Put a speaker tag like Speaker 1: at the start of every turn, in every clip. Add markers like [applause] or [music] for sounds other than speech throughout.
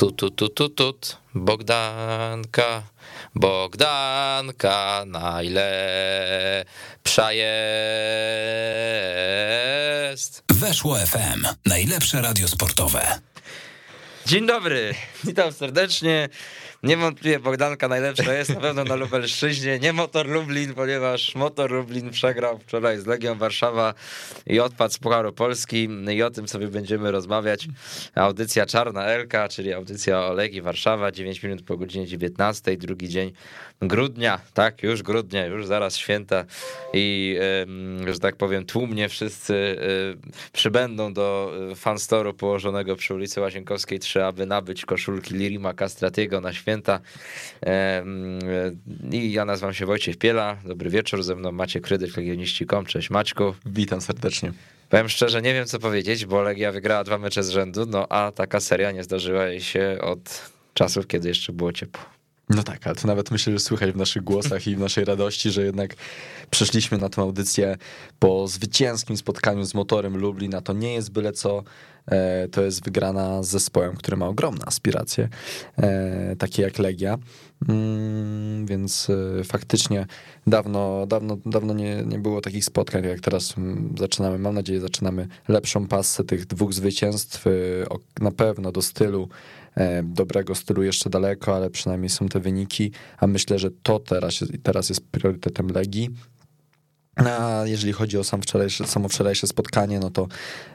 Speaker 1: Tu, tu, tu, tu, tut. Bogdanka, Bogdanka najlepsza jest.
Speaker 2: Weszło FM. Najlepsze radio sportowe.
Speaker 1: Dzień dobry, witam serdecznie. Niewątpliwie Bogdanka najlepsza jest na pewno na Lubelszczyźnie. Nie Motor Lublin, ponieważ Motor Lublin przegrał wczoraj z Legią Warszawa i odpadł z Pucharu Polski i o tym sobie będziemy rozmawiać. Audycja Czarna Elka, czyli audycja o Legii Warszawa, 9 minut po godzinie 19, drugi dzień grudnia, tak, już grudnia, już zaraz święta i, że tak powiem, tłumnie wszyscy y, przybędą do y, fanstoru położonego przy ulicy Łazienkowskiej 3, aby nabyć koszulki Lirima Castratiego na święta. I ja nazywam się Wojciech Piela, dobry wieczór, ze mną Macie Krydyk, legioniści.com, cześć Maćku.
Speaker 3: Witam serdecznie.
Speaker 1: Powiem szczerze, nie wiem co powiedzieć, bo Legia wygrała dwa mecze z rzędu, no a taka seria nie zdarzyła jej się od czasów, kiedy jeszcze było ciepło.
Speaker 3: No tak, ale to nawet myślę, że słychać w naszych głosach i w naszej radości, że jednak przeszliśmy na tę audycję po zwycięskim spotkaniu z motorem Lublin, a to nie jest byle co, e, to jest wygrana z zespołem, który ma ogromne aspiracje, e, takie jak Legia, mm, więc e, faktycznie dawno, dawno, dawno nie, nie było takich spotkań, jak teraz mm, zaczynamy, mam nadzieję, zaczynamy lepszą pasę tych dwóch zwycięstw, na pewno do stylu dobrego stylu jeszcze daleko, ale przynajmniej są te wyniki, a myślę, że to teraz, teraz jest priorytetem Legii. A jeżeli chodzi o sam wczorajsze, samo wczorajsze spotkanie, no to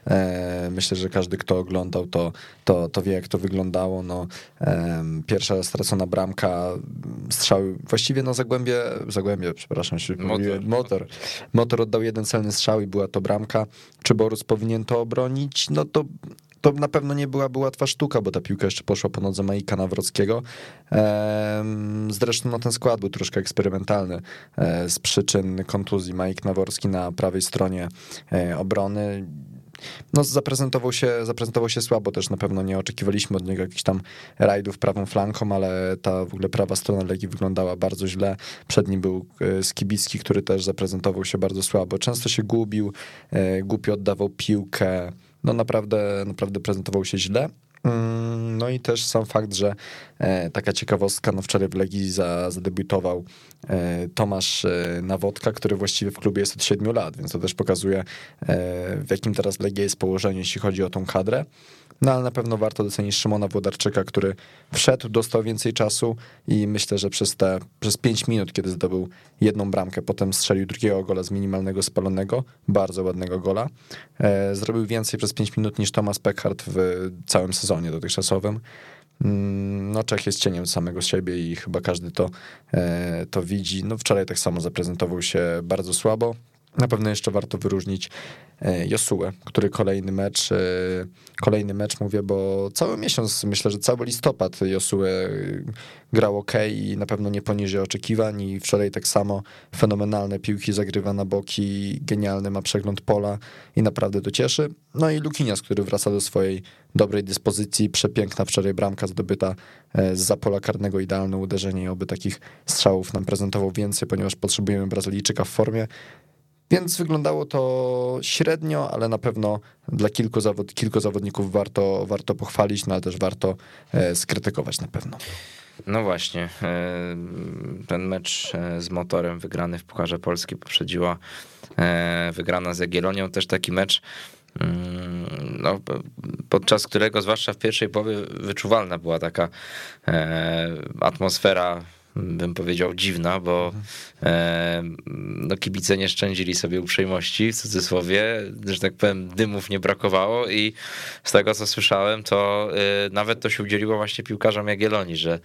Speaker 3: e, myślę, że każdy, kto oglądał, to, to, to wie, jak to wyglądało. No, e, pierwsza stracona bramka, strzały, właściwie no Zagłębie, Zagłębie, przepraszam się, motor. motor. Motor oddał jeden celny strzał i była to bramka. Czy Borus powinien to obronić? No to to na pewno nie byłaby łatwa sztuka, bo ta piłka jeszcze poszła po nodze Majka Nawrockiego. Zresztą no, ten skład był troszkę eksperymentalny e, z przyczyn kontuzji. Majk Naworski na prawej stronie e, obrony no, zaprezentował się, zaprezentował się słabo, też na pewno nie oczekiwaliśmy od niego jakichś tam rajdów prawą flanką, ale ta w ogóle prawa strona Legii wyglądała bardzo źle. Przed nim był e, Skibicki, który też zaprezentował się bardzo słabo. Często się gubił, głupio oddawał piłkę, no naprawdę, naprawdę prezentował się źle. Mm, no i też sam fakt, że e, taka ciekawostka, no wczoraj w Legii zadebiutował e, Tomasz e, Nawodka, który właściwie w klubie jest od 7 lat, więc to też pokazuje w jakim teraz Legia jest położeniu, jeśli chodzi o tą kadrę. No ale na pewno warto docenić Szymona Włodarczyka, który wszedł, dostał więcej czasu i myślę, że przez te przez 5 minut, kiedy zdobył jedną bramkę, potem strzelił drugiego gola z minimalnego spalonego, bardzo ładnego gola, e, zrobił więcej przez 5 minut niż Thomas Peckhardt w całym sezonie dotychczasowym. Mm, no, Czech jest cieniem samego siebie i chyba każdy to, e, to widzi. No, wczoraj tak samo zaprezentował się bardzo słabo. Na pewno jeszcze warto wyróżnić e, Josue, który kolejny mecz, e, kolejny mecz mówię, bo cały miesiąc, myślę, że cały listopad Josue e, grał ok i na pewno nie poniżej oczekiwań i wczoraj tak samo fenomenalne piłki zagrywa na boki, genialny ma przegląd pola i naprawdę to cieszy. No i Lukinias, który wraca do swojej dobrej dyspozycji, przepiękna wczoraj bramka zdobyta z za pola karnego, idealne uderzenie i oby takich strzałów nam prezentował więcej, ponieważ potrzebujemy Brazylijczyka w formie. Więc wyglądało to średnio, ale na pewno dla kilku, zawod, kilku zawodników warto, warto pochwalić, no ale też warto e, skrytykować na pewno.
Speaker 1: No właśnie, e, ten mecz e, z motorem wygrany w Pucharze Polski poprzedziła wygrana z Jagiellonią, też taki mecz, mm, no, podczas którego zwłaszcza w pierwszej połowie wyczuwalna była taka atmosfera bym powiedział, dziwna, bo e, no, kibice nie szczędzili sobie uprzejmości, w cudzysłowie, że tak powiem, dymów nie brakowało i z tego, co słyszałem, to e, nawet to się udzieliło właśnie piłkarzom Jagiellonii, że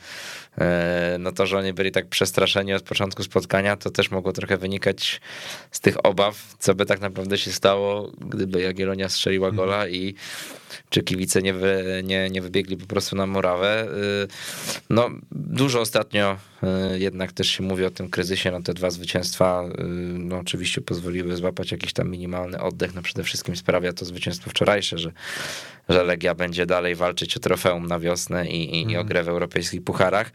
Speaker 1: e, no to, że oni byli tak przestraszeni od początku spotkania, to też mogło trochę wynikać z tych obaw, co by tak naprawdę się stało, gdyby Jagiellonia strzeliła mhm. gola i czy kibice nie, wy, nie, nie wybiegli po prostu na murawę. Y, no, dużo ostatnio jednak też się mówi o tym kryzysie, no te dwa zwycięstwa y, no oczywiście pozwoliły złapać jakiś tam minimalny oddech, no przede wszystkim sprawia to zwycięstwo wczorajsze, że, że Legia będzie dalej walczyć o trofeum na wiosnę i, i, i o mhm. grę w europejskich pucharach.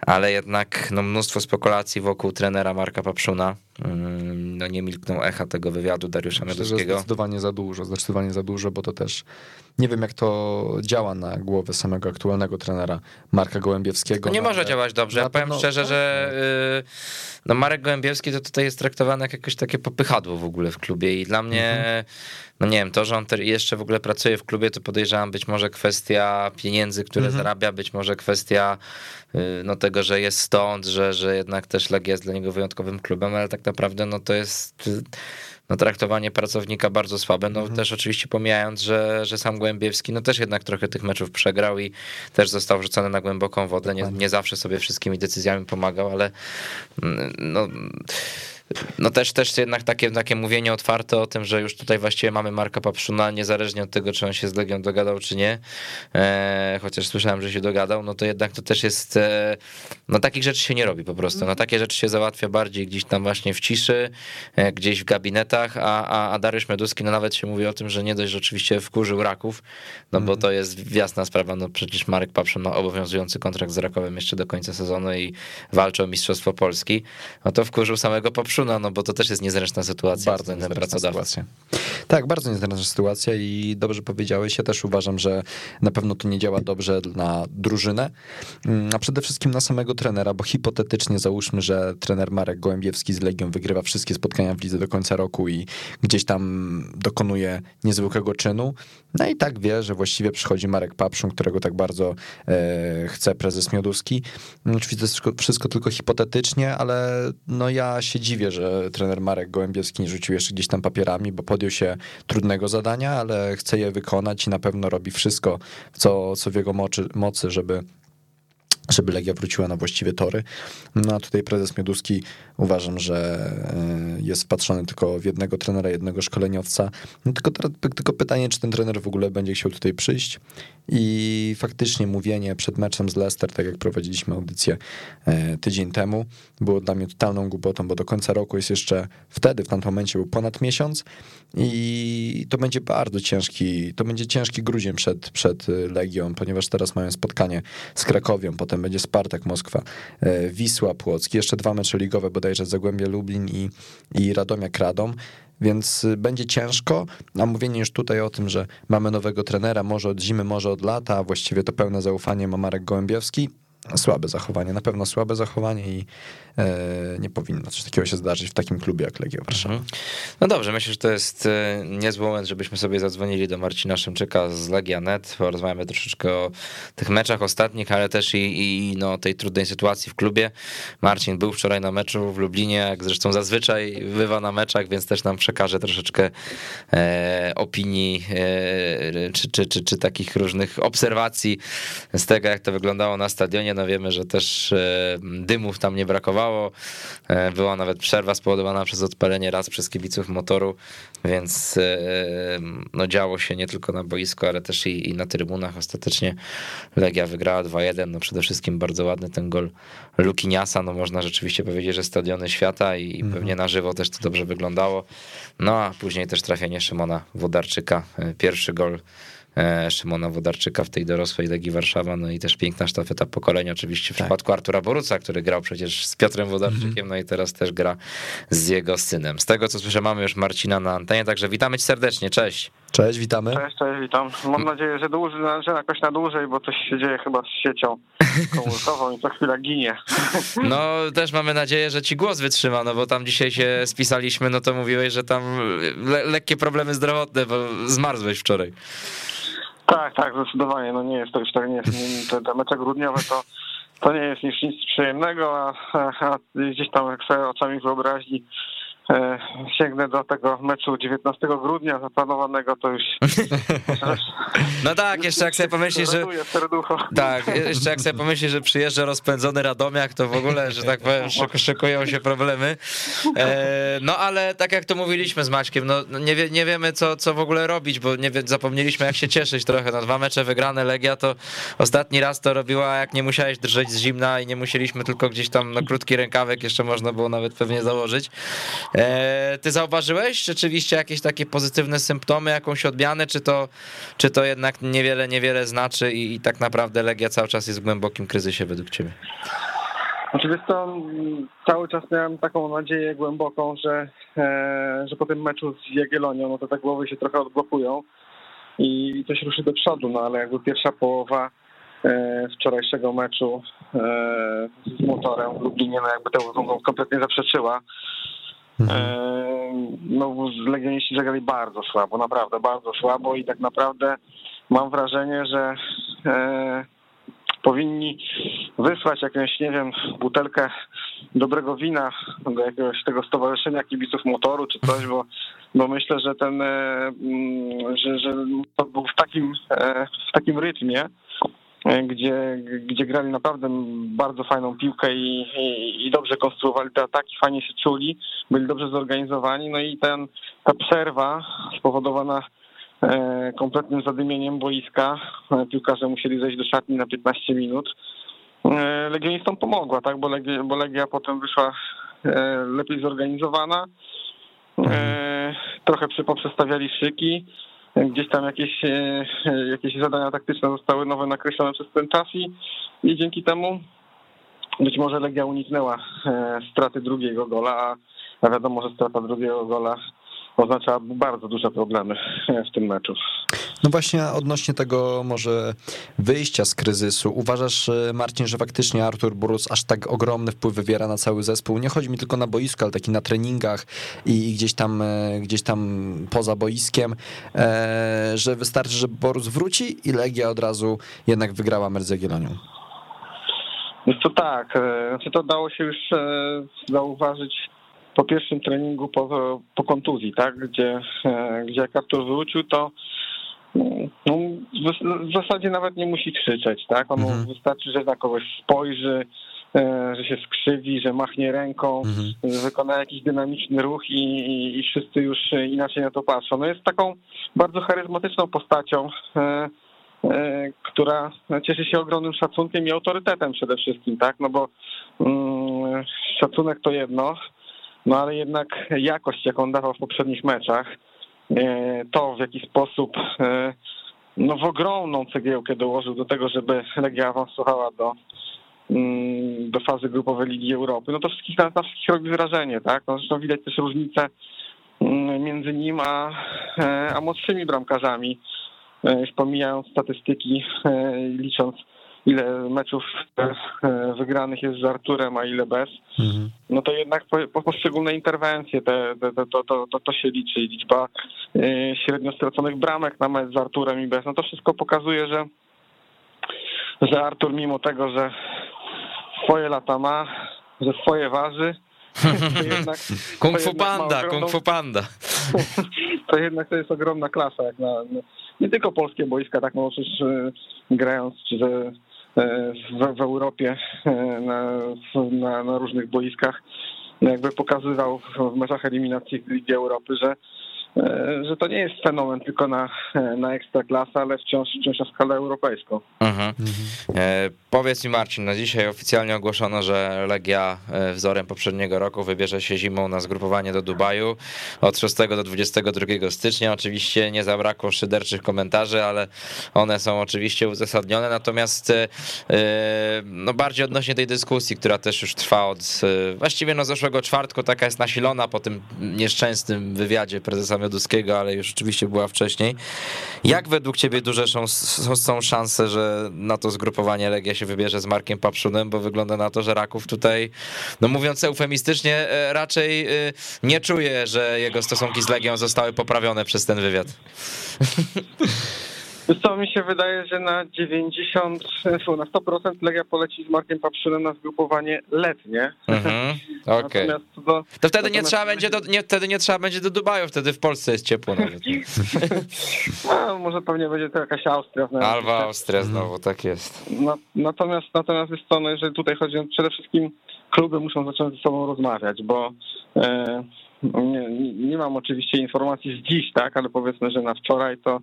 Speaker 1: ale jednak no, mnóstwo spekulacji wokół trenera Marka Papszuna. No nie milkną echa tego wywiadu Dariusza Mioduskiego.
Speaker 3: zdecydowanie za dużo, zdecydowanie za dużo, bo to też nie wiem, jak to działa na głowę samego aktualnego trenera Marka Gołębiewskiego.
Speaker 1: No nie
Speaker 3: no,
Speaker 1: może
Speaker 3: ale
Speaker 1: działać dobrze. Ja powiem szczerze, że y, no Marek Gołębiewski to tutaj jest traktowany jak jakieś takie popychadło w ogóle w klubie i dla mnie,
Speaker 3: Mhm.
Speaker 1: no nie wiem, to, że on jeszcze w ogóle pracuje w klubie, to podejrzewam być może kwestia pieniędzy, które
Speaker 3: Mhm.
Speaker 1: zarabia, być może kwestia no tego, że jest stąd, że, że jednak też Legia jest dla niego wyjątkowym klubem, ale tak naprawdę no to jest y, no, traktowanie pracownika bardzo słabe. No też oczywiście pomijając, że, że sam Głębiewski no też jednak trochę tych meczów przegrał i też został wrzucony na głęboką wodę. Nie, nie zawsze sobie wszystkimi decyzjami pomagał, ale mm, no, no też, też jednak takie, takie mówienie otwarte o tym, że już tutaj właściwie mamy Marka Papszuna, niezależnie od tego, czy on się z Legią dogadał, czy nie, e, chociaż słyszałem, że się dogadał, no to jednak to też jest, e, no takich rzeczy się nie robi po prostu, no takie rzeczy się załatwia bardziej gdzieś tam właśnie w ciszy, e, gdzieś w gabinetach, a, a, a Dariusz Meduski, no nawet się mówi o tym, że nie dość, że oczywiście wkurzył Raków, no bo to jest jasna sprawa, no przecież Marek Papszun ma obowiązujący kontrakt z Rakowem jeszcze do końca sezonu i walczy o Mistrzostwo Polski, no to wkurzył samego Papszuna, no bo to też jest niezręczna sytuacja
Speaker 3: Bardzo niezręczna sytuacja. Tak, bardzo niezręczna sytuacja i dobrze powiedziałeś. Ja też uważam, że na pewno to nie działa dobrze na drużynę, mm, a przede wszystkim na samego trenera, bo hipotetycznie załóżmy, że trener Marek Gołębiewski z Legią wygrywa wszystkie spotkania w lidze do końca roku i gdzieś tam dokonuje niezwykłego czynu. No i tak wie, że właściwie przychodzi Marek Papszun, którego tak bardzo e, chce prezes Mioduski. No, Oczywiście to wszystko tylko hipotetycznie, ale no ja się dziwię, że trener Marek Gołębiewski nie rzucił jeszcze gdzieś tam papierami, bo podjął się trudnego zadania, ale chce je wykonać i na pewno robi wszystko, co, co w jego mocy, mocy żeby żeby Legia wróciła na właściwe tory. No a tutaj prezes Mioduski uważam, że e, jest wpatrzony tylko w jednego trenera, jednego szkoleniowca. No tylko, teraz- tylko pytanie, czy ten trener w ogóle będzie chciał tutaj przyjść i faktycznie mówienie przed meczem z Leicester, tak jak prowadziliśmy audycję e, tydzień temu, było dla mnie totalną głupotą, bo do końca roku jest jeszcze wtedy, w tamtym momencie był ponad miesiąc i to będzie bardzo ciężki, to będzie ciężki grudzień przed, przed Legią, ponieważ teraz mają spotkanie z Krakowią, potem będzie Spartak Moskwa, e, Wisła Płock, jeszcze dwa mecze ligowe, bodajże Zagłębie Lublin i, i Radomiak Radom, więc y, będzie ciężko, a mówienie już tutaj o tym, że mamy nowego trenera, może od zimy, może od lata, a właściwie to pełne zaufanie ma Marek Gołębiewski, słabe zachowanie, na pewno słabe zachowanie i e, nie powinno coś takiego się zdarzyć w takim klubie jak Legia Warszawa.
Speaker 1: Mhm. No dobrze, myślę, że to jest e, niezły moment, żebyśmy sobie zadzwonili do Marcina Szymczyka z Legia.net, porozmawiamy troszeczkę o tych meczach ostatnich, ale też i, i no, tej trudnej sytuacji w klubie. Marcin był wczoraj na meczu w Lublinie, jak zresztą zazwyczaj bywa na meczach, więc też nam przekaże troszeczkę e, opinii e, czy, czy, czy, czy takich różnych obserwacji z tego, jak to wyglądało na stadionie. No wiemy, że też e, dymów tam nie brakowało. E, Była nawet przerwa spowodowana przez odpalenie raz przez kibiców motoru, więc e, no działo się nie tylko na boisku, ale też i, i na trybunach. Ostatecznie Legia wygrała 2-1. No przede wszystkim bardzo ładny ten gol Lukiniasa. No można rzeczywiście powiedzieć, że stadiony świata i i pewnie na żywo też to dobrze wyglądało. No a później też trafienie Szymona Wodarczyka. Pierwszy gol Szymona Wodarczyka w tej dorosłej Legii Warszawa, no i też piękna sztafeta pokolenia oczywiście w przypadku Artura Boruca, który grał przecież z Piotrem Wodarczykiem, no i teraz też gra z jego synem. Z tego co słyszę mamy już Marcina na antenie, także witamy cię serdecznie, cześć.
Speaker 3: Cześć, witamy.
Speaker 4: Cześć, cześć, witam. Mam nadzieję, że, dłużej, że jakoś na dłużej, bo coś się dzieje chyba z siecią [laughs] komórkową i co chwila ginie.
Speaker 1: No też mamy nadzieję, że ci głos wytrzyma, no bo tam dzisiaj się spisaliśmy, no to mówiłeś, że tam le- lekkie problemy zdrowotne, bo zmarzłeś wczoraj.
Speaker 4: Tak, tak, zdecydowanie. No nie jest to już tak, nie jest, te, te mecze grudniowe to, to nie jest nic, nic przyjemnego, a, a, gdzieś tam jak sobie oczami wyobraźni sięgnę do tego meczu 19 grudnia zaplanowanego, to już [laughs]
Speaker 1: No tak, jeszcze jak sobie pomyślisz, że... Tak, jeszcze jak sobie pomyślisz, że przyjeżdża rozpędzony Radomiak, to w ogóle, że tak powiem, [laughs] szyk- szykują się problemy. E, no ale tak jak to mówiliśmy z Maćkiem, no no nie, wie, nie wiemy co, co w ogóle robić, bo nie wie, zapomnieliśmy jak się cieszyć trochę. Na dwa mecze wygrane Legia to ostatni raz to robiła jak nie musiałeś drżeć z zimna i nie musieliśmy tylko gdzieś tam na krótki rękawek jeszcze można było nawet pewnie założyć. E, ty zauważyłeś rzeczywiście jakieś takie pozytywne symptomy, jakąś odmianę, czy to, czy to jednak niewiele, niewiele znaczy i, i tak naprawdę Legia cały czas jest w głębokim kryzysie według ciebie?
Speaker 4: Oczywiście to cały czas miałem taką nadzieję głęboką, że, e, że po tym meczu z Jagiellonią, no to te głowy się trochę odblokują i coś ruszy do przodu, no ale jakby pierwsza połowa e, wczorajszego meczu z motorem w Lublinie, no jakby temu kompletnie zaprzeczyła. No legioniści zagrali bardzo słabo, naprawdę bardzo słabo i tak naprawdę mam wrażenie, że powinni wysłać jakąś, nie wiem, butelkę dobrego wina do jakiegoś tego stowarzyszenia kibiców motoru czy coś, bo, bo myślę, że ten, e, mm, że, że to był w takim, e, w takim rytmie, e, gdzie, gdzie grali naprawdę bardzo fajną piłkę i, i, i, dobrze konstruowali te ataki, fajnie się czuli, byli dobrze zorganizowani, no i ten, ta przerwa spowodowana E, kompletnym zadymieniem boiska. E, piłkarze musieli zejść do szatni na 15 minut. E, Legionistom pomogła, tak, bo Legia, bo Legia potem wyszła lepiej zorganizowana. Trochę poprzestawiali szyki. Gdzieś tam jakieś, jakieś zadania taktyczne zostały nowe nakreślone przez ten czas i, i dzięki temu być może Legia uniknęła straty drugiego gola, a wiadomo, że strata drugiego gola oznacza bardzo duże problemy w tym meczu.
Speaker 3: No właśnie odnośnie tego może wyjścia z kryzysu, uważasz e, Marcin, że faktycznie Artur Burus aż tak ogromny wpływ wywiera na cały zespół? Nie chodzi mi tylko na boisko, ale taki na treningach i gdzieś tam, e, gdzieś tam poza boiskiem, e, że wystarczy, że Borus wróci i Legia od razu jednak wygrała mecz z Jagiellonią.
Speaker 4: No to tak, znaczy to dało się już zauważyć po pierwszym treningu po, po kontuzji, tak, gdzie, gdzie jak Artur wrócił, to no, w zasadzie nawet nie musi krzyczeć, tak? On mhm. wystarczy, że na kogoś spojrzy, e, że się skrzywi, że machnie ręką, mhm. wykona jakiś dynamiczny ruch i, i, i, wszyscy już inaczej na to patrzą. No jest taką bardzo charyzmatyczną postacią, e, która cieszy się ogromnym szacunkiem i autorytetem przede wszystkim, tak? No bo mm, szacunek to jedno, no ale jednak jakość, jaką dawał w poprzednich meczach, e, to w jaki sposób e, no w ogromną cegiełkę dołożył do tego, żeby Legia awansowała do, mm, do fazy grupowej Ligi Europy, no to wszystkich na, na wszystkich robi wrażenie, tak? No zresztą widać też różnicę mm, między nim a, e, a młodszymi bramkarzami, już pomijając statystyki, licząc ile meczów e, wygranych jest z Arturem, a ile bez, mhm. no to jednak po, po poszczególne interwencje te, te, te, to, to, to, to się liczy. Liczba e, średnio straconych bramek na mecz z Arturem i bez, no to wszystko pokazuje, że, że Artur mimo tego, że swoje lata ma, że swoje waży,
Speaker 1: jednak, [laughs] kung fu panda, ogromną, kung fu panda.
Speaker 4: To jednak to jest ogromna klasa, jak na, nie tylko polskie boiska, tak no przecież e, grając, czy że w, w Europie e, na, na, na różnych boiskach jakby pokazywał w meczach eliminacji Ligi Europy, że E, że to nie jest fenomen tylko na, na ekstraklasę, ale wciąż, wciąż na skalę europejską. Mhm.
Speaker 1: E, powiedz mi Marcin, na dzisiaj oficjalnie ogłoszono, że Legia e, wzorem poprzedniego roku wybierze się zimą na zgrupowanie do Dubaju od 6 do 22 stycznia. Oczywiście nie zabrakło szyderczych komentarzy, ale one są oczywiście uzasadnione, natomiast e, no bardziej odnośnie tej dyskusji, która też już trwa od właściwie no zeszłego czwartku, taka jest nasilona po tym nieszczęsnym wywiadzie prezesa Mioduskiego, ale już oczywiście była wcześniej. Jak według ciebie duże są, są szanse, że na to zgrupowanie Legia się wybierze z Markiem Papszunem, bo wygląda na to, że Raków tutaj, no mówiąc eufemistycznie, e, raczej e, nie czuje, że jego stosunki z Legią zostały poprawione przez ten wywiad. [laughs]
Speaker 4: co, mi się wydaje, że na 90, na 100% Legia poleci z Markiem Papszynem na zgrupowanie letnie. Mhm,
Speaker 1: okej. Okay. To, to, wtedy nie trzeba będzie do, nie, wtedy nie trzeba będzie do Dubaju, wtedy w Polsce jest ciepło nawet. [laughs]
Speaker 4: no, może pewnie będzie to jakaś Austria.
Speaker 1: Albo Austria znowu, tak jest.
Speaker 4: No, natomiast natomiast jest to, no, jeżeli tutaj chodzi o przede wszystkim kluby muszą zacząć ze sobą rozmawiać, bo e, nie, nie mam oczywiście informacji z dziś, tak, ale powiedzmy, że na wczoraj to,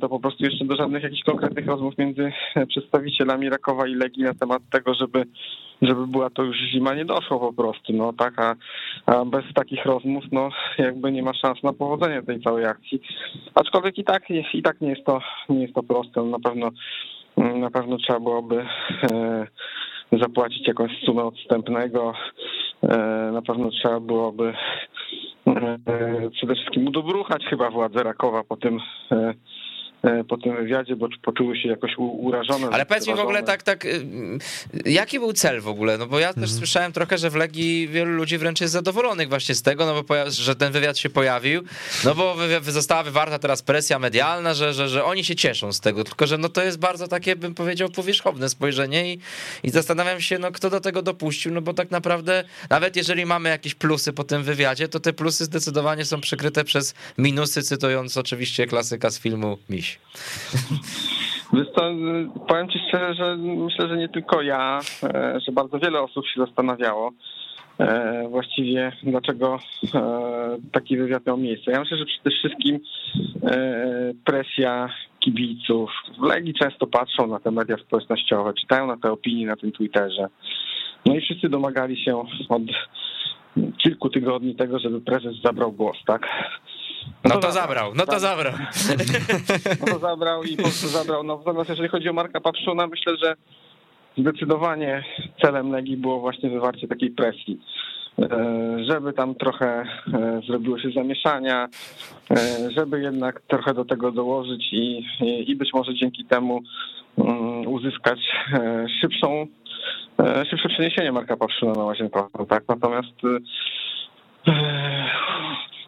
Speaker 4: to po prostu jeszcze do żadnych jakichś konkretnych rozmów między przedstawicielami Rakowa i Legii na temat tego, żeby, żeby była to już zima, nie doszło po prostu, no tak, a, a bez takich rozmów, no jakby nie ma szans na powodzenie tej całej akcji. Aczkolwiek i tak, i tak nie jest to, nie jest to proste, na pewno, na pewno trzeba byłoby e, zapłacić jakąś sumę odstępnego. Na pewno trzeba byłoby przede wszystkim udobruchać chyba władze Rakowa po tym E, po tym wywiadzie, bo poczuły się jakoś urażone.
Speaker 1: Ale powiedz mi w ogóle tak, tak, y, jaki był cel w ogóle? No bo ja też mhm. słyszałem trochę, że w Legii wielu ludzi wręcz jest zadowolonych właśnie z tego, no bo że ten wywiad się pojawił, no bo została wywarta teraz presja medialna, że, że, że oni się cieszą z tego, tylko że no to jest bardzo takie, bym powiedział, powierzchowne spojrzenie i, i zastanawiam się, no kto do tego dopuścił, no bo tak naprawdę nawet jeżeli mamy jakieś plusy po tym wywiadzie, to te plusy zdecydowanie są przykryte przez minusy, cytując oczywiście klasyka z filmu Miś. [laughs]
Speaker 4: Wiesz co, powiem ci szczerze, że myślę, że nie tylko ja, e, że bardzo wiele osób się zastanawiało e, właściwie dlaczego e, taki wywiad miał miejsce. Ja myślę, że przede wszystkim presja kibiców. W Legii często patrzą na te media społecznościowe, czytają na te opinie na tym Twitterze. No i wszyscy domagali się od kilku tygodni tego, żeby prezes zabrał głos, tak?
Speaker 1: No, no to zabrał, no to zabrał. [laughs]
Speaker 4: No to zabrał i po prostu zabrał. No, natomiast jeżeli chodzi o Marka Papszuna, myślę, że zdecydowanie celem Legii było właśnie wywarcie takiej presji e, żeby tam trochę e, zrobiło się zamieszania, e, żeby jednak trochę do tego dołożyć i, i być może dzięki temu mm, uzyskać szybszą, szybsze przeniesienie Marka Papszuna na Łazienkowską, tak? Natomiast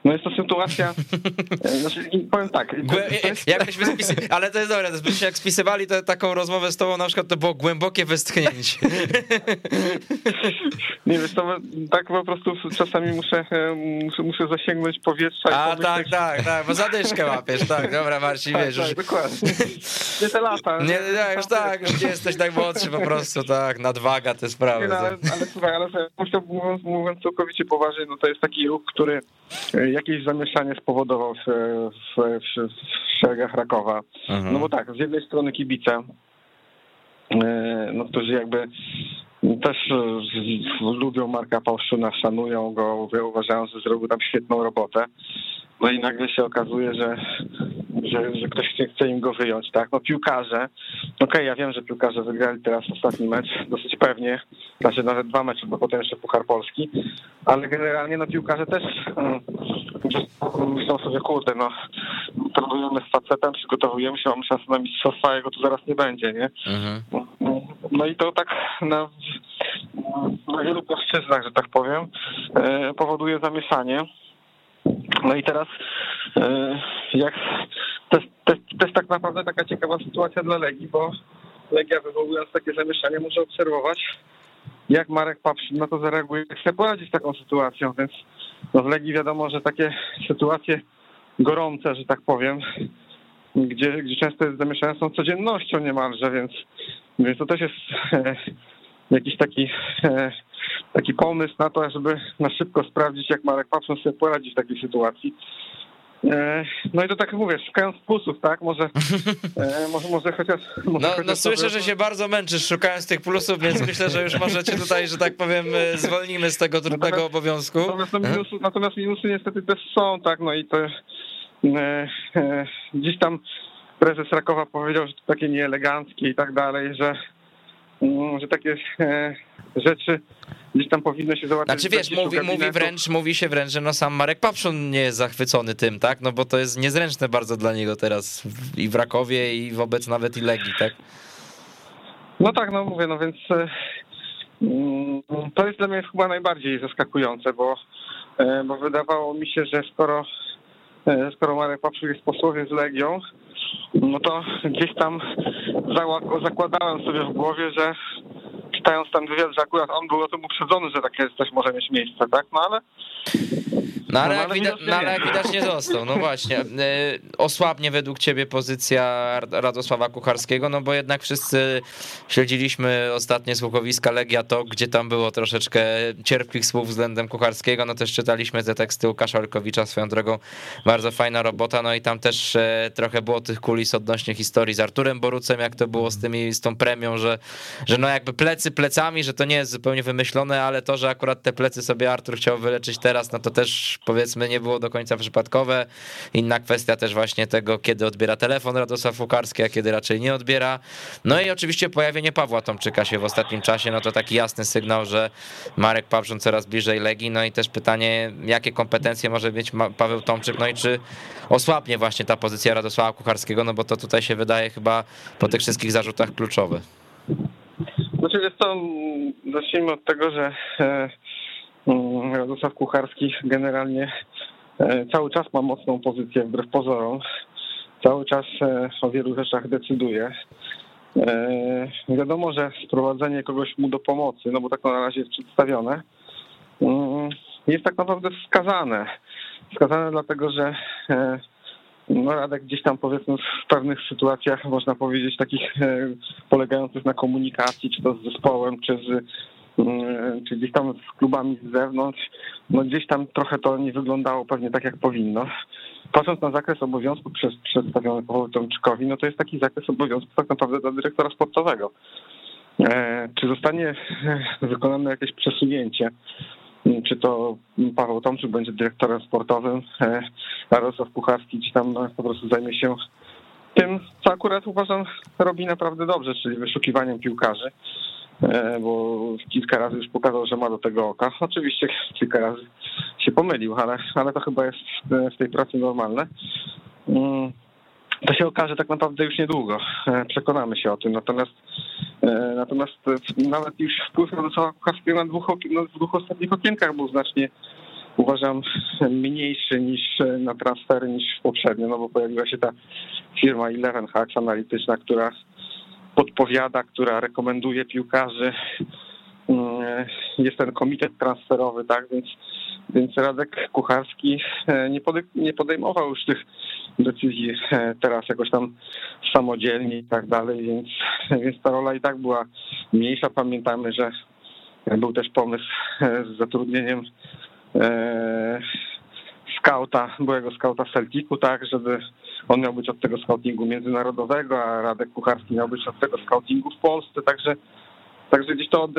Speaker 4: no jest to sytuacja, [laughs] e, znaczy, powiem tak. To,
Speaker 1: to jest... Jakbyśmy spis... Ale to jest dobre, to jak spisywali to, taką rozmowę z tobą, na przykład to było głębokie westchnięcie. [laughs]
Speaker 4: Nie wiesz, to tak po prostu czasami muszę, e, muszę, muszę zasięgnąć powietrza.
Speaker 1: A tak, tak, tak, bo zadyszkę łapiesz, tak, dobra Marcin,
Speaker 4: tak,
Speaker 1: wiesz.
Speaker 4: Tak, już... dokładnie. Nie te lata.
Speaker 1: Nie, nie, już tak, już nie jesteś tak młodszy po prostu, tak, nadwaga te sprawy.
Speaker 4: Nie, no, ale, ale słuchaj, ale mówiąc, mówiąc całkowicie poważnie, no to jest taki ruch, który jakieś zamieszanie spowodował w, w, w, w szeregach Rakowa. Mhm. No bo tak, z jednej strony kibice, e, no, którzy jakby też lubią Marka Pałszuna, szanują go, uważają, że zrobił tam świetną robotę. No i nagle się okazuje, że, że, że ktoś chce im go wyjąć, tak? No piłkarze, okej, okay, ja wiem, że piłkarze wygrali teraz ostatni mecz dosyć pewnie, znaczy nawet dwa mecze, bo potem jeszcze Puchar Polski, ale generalnie no piłkarze też um, myślą sobie, kurde, no trenujemy z facetem, przygotowujemy się, mamy szansę na mistrzostwa, jego tu zaraz nie będzie, nie? Mhm. No i to tak na, na wielu płaszczyznach, że tak powiem, e, powoduje zamieszanie. No i teraz e, jak to jest, to, jest, to jest tak naprawdę taka ciekawa sytuacja dla Legii, bo Legia wywołując takie zamieszanie może obserwować, jak Marek Papsz na to zareaguje, jak sobie poradzi z taką sytuacją, więc no w Legii wiadomo, że takie sytuacje gorące, że tak powiem, gdzie, gdzie często jest zamieszane są codziennością niemalże, więc, więc to też jest e, jakiś taki e, [laughs] taki pomysł na to, żeby na szybko sprawdzić, jak Marek Papson sobie poradzi w takiej sytuacji. E, no i to tak mówię, szukając plusów, tak? Może, [laughs] e, może, może chociaż. Może
Speaker 1: no,
Speaker 4: chociaż
Speaker 1: no słyszę, że się bardzo męczysz szukając tych plusów, więc myślę, że już możecie tutaj, że tak powiem, e, zwolnimy z tego trudnego natomiast, obowiązku.
Speaker 4: Natomiast, no minusy, natomiast minusy niestety też są, tak? No i to e, e, gdzieś tam prezes Rakowa powiedział, że to takie nieeleganckie i tak dalej, że że takie e, rzeczy gdzieś tam powinno się załatwić.
Speaker 1: Znaczy wiesz, mówi, mówi, wręcz, mówi się wręcz, że no sam Marek Papszun nie jest zachwycony tym, tak? No bo to jest niezręczne bardzo dla niego teraz i w Rakowie i wobec nawet i Legii, tak?
Speaker 4: No tak, no mówię, no więc e, mm, to jest dla mnie chyba najbardziej zaskakujące, bo, e, bo wydawało mi się, że skoro, skoro Marek Papszun jest posłowie z Legią, no to gdzieś tam zakładałem sobie w głowie, że czytając ten wywiad, że akurat on był o tym uprzedzony, że takie coś może mieć miejsce, tak? No ale
Speaker 1: no ale, no, jak, widać, no, ale jak widać nie został, no właśnie. E, osłabnie według ciebie pozycja Radosława Kucharskiego, no bo jednak wszyscy śledziliśmy ostatnie słuchowiska Legia to, gdzie tam było troszeczkę cierpkich słów względem Kucharskiego, no też czytaliśmy te teksty Łukasza Olkowicza, swoją drogą bardzo fajna robota, no i tam też e, trochę było tych kulis odnośnie historii z Arturem Borucem, jak to było z, tymi, z tą premią, że, że no jakby plecy plecami, że to nie jest zupełnie wymyślone, ale to, że akurat te plecy sobie Artur chciał wyleczyć teraz, no to też powiedzmy nie było do końca przypadkowe. Inna kwestia też właśnie tego, kiedy odbiera telefon Radosław Fukarski, a kiedy raczej nie odbiera. No i oczywiście pojawienie Pawła Tomczyka się w ostatnim czasie, no to taki jasny sygnał, że Marek Pawrzun coraz bliżej Legii, no i też pytanie, jakie kompetencje może mieć Paweł Tomczyk, no i czy osłabnie właśnie ta pozycja Radosława Kucharskiego, no bo to tutaj się wydaje chyba po tych wszystkich zarzutach kluczowe.
Speaker 4: Znaczy jest to, zacznijmy od tego, że e, mm, Radosław Kucharski generalnie e, cały czas ma mocną pozycję wbrew pozorom. Cały czas e, o wielu rzeczach decyduje. Wiadomo, że sprowadzenie kogoś mu do pomocy, no bo tak na razie jest przedstawione, mm, jest tak naprawdę wskazane. Wskazane dlatego, że no Radek gdzieś tam powiedzmy w pewnych sytuacjach, można powiedzieć, takich e, polegających na komunikacji, czy to z zespołem, czy z mm, czy gdzieś tam z klubami z zewnątrz, no gdzieś tam trochę to nie wyglądało pewnie tak, jak powinno. Patrząc na zakres obowiązków przez, przedstawiony Tomczykowi, no to jest taki zakres obowiązków tak naprawdę dla dyrektora sportowego. E, czy zostanie e, wykonane jakieś przesunięcie czy to Paweł Tomczyk będzie dyrektorem sportowym, e, [laughs] Jarosław Kucharski czy tam po prostu zajmie się tym, co akurat uważam robi naprawdę dobrze, czyli wyszukiwaniem piłkarzy, e, bo kilka razy już pokazał, że ma do tego oka. Oczywiście [laughs] kilka razy się pomylił, ale, ale to chyba jest w tej pracy normalne. To się okaże tak naprawdę już niedługo. E, przekonamy się o tym. Natomiast e, natomiast nawet już wpływ Radosława Kucharskiego na dwóch, na dwóch ostatnich okienkach był znacznie uważam mniejszy niż na transfery niż poprzednio, no bo pojawiła się ta firma Eleven Hacks analityczna, która podpowiada, która rekomenduje piłkarzy. Mm, jest ten komitet transferowy, tak, więc, więc Radek Kucharski e, nie podejmował już tych decyzji e, teraz jakoś tam samodzielnie i tak dalej, więc, więc ta rola i tak była mniejsza. Pamiętamy, że był też pomysł e, z zatrudnieniem e, skauta, byłego skauta Celticu, tak, żeby on miał być od tego scoutingu międzynarodowego, a Radek Kucharski miał być od tego scoutingu w Polsce, także, także gdzieś to od,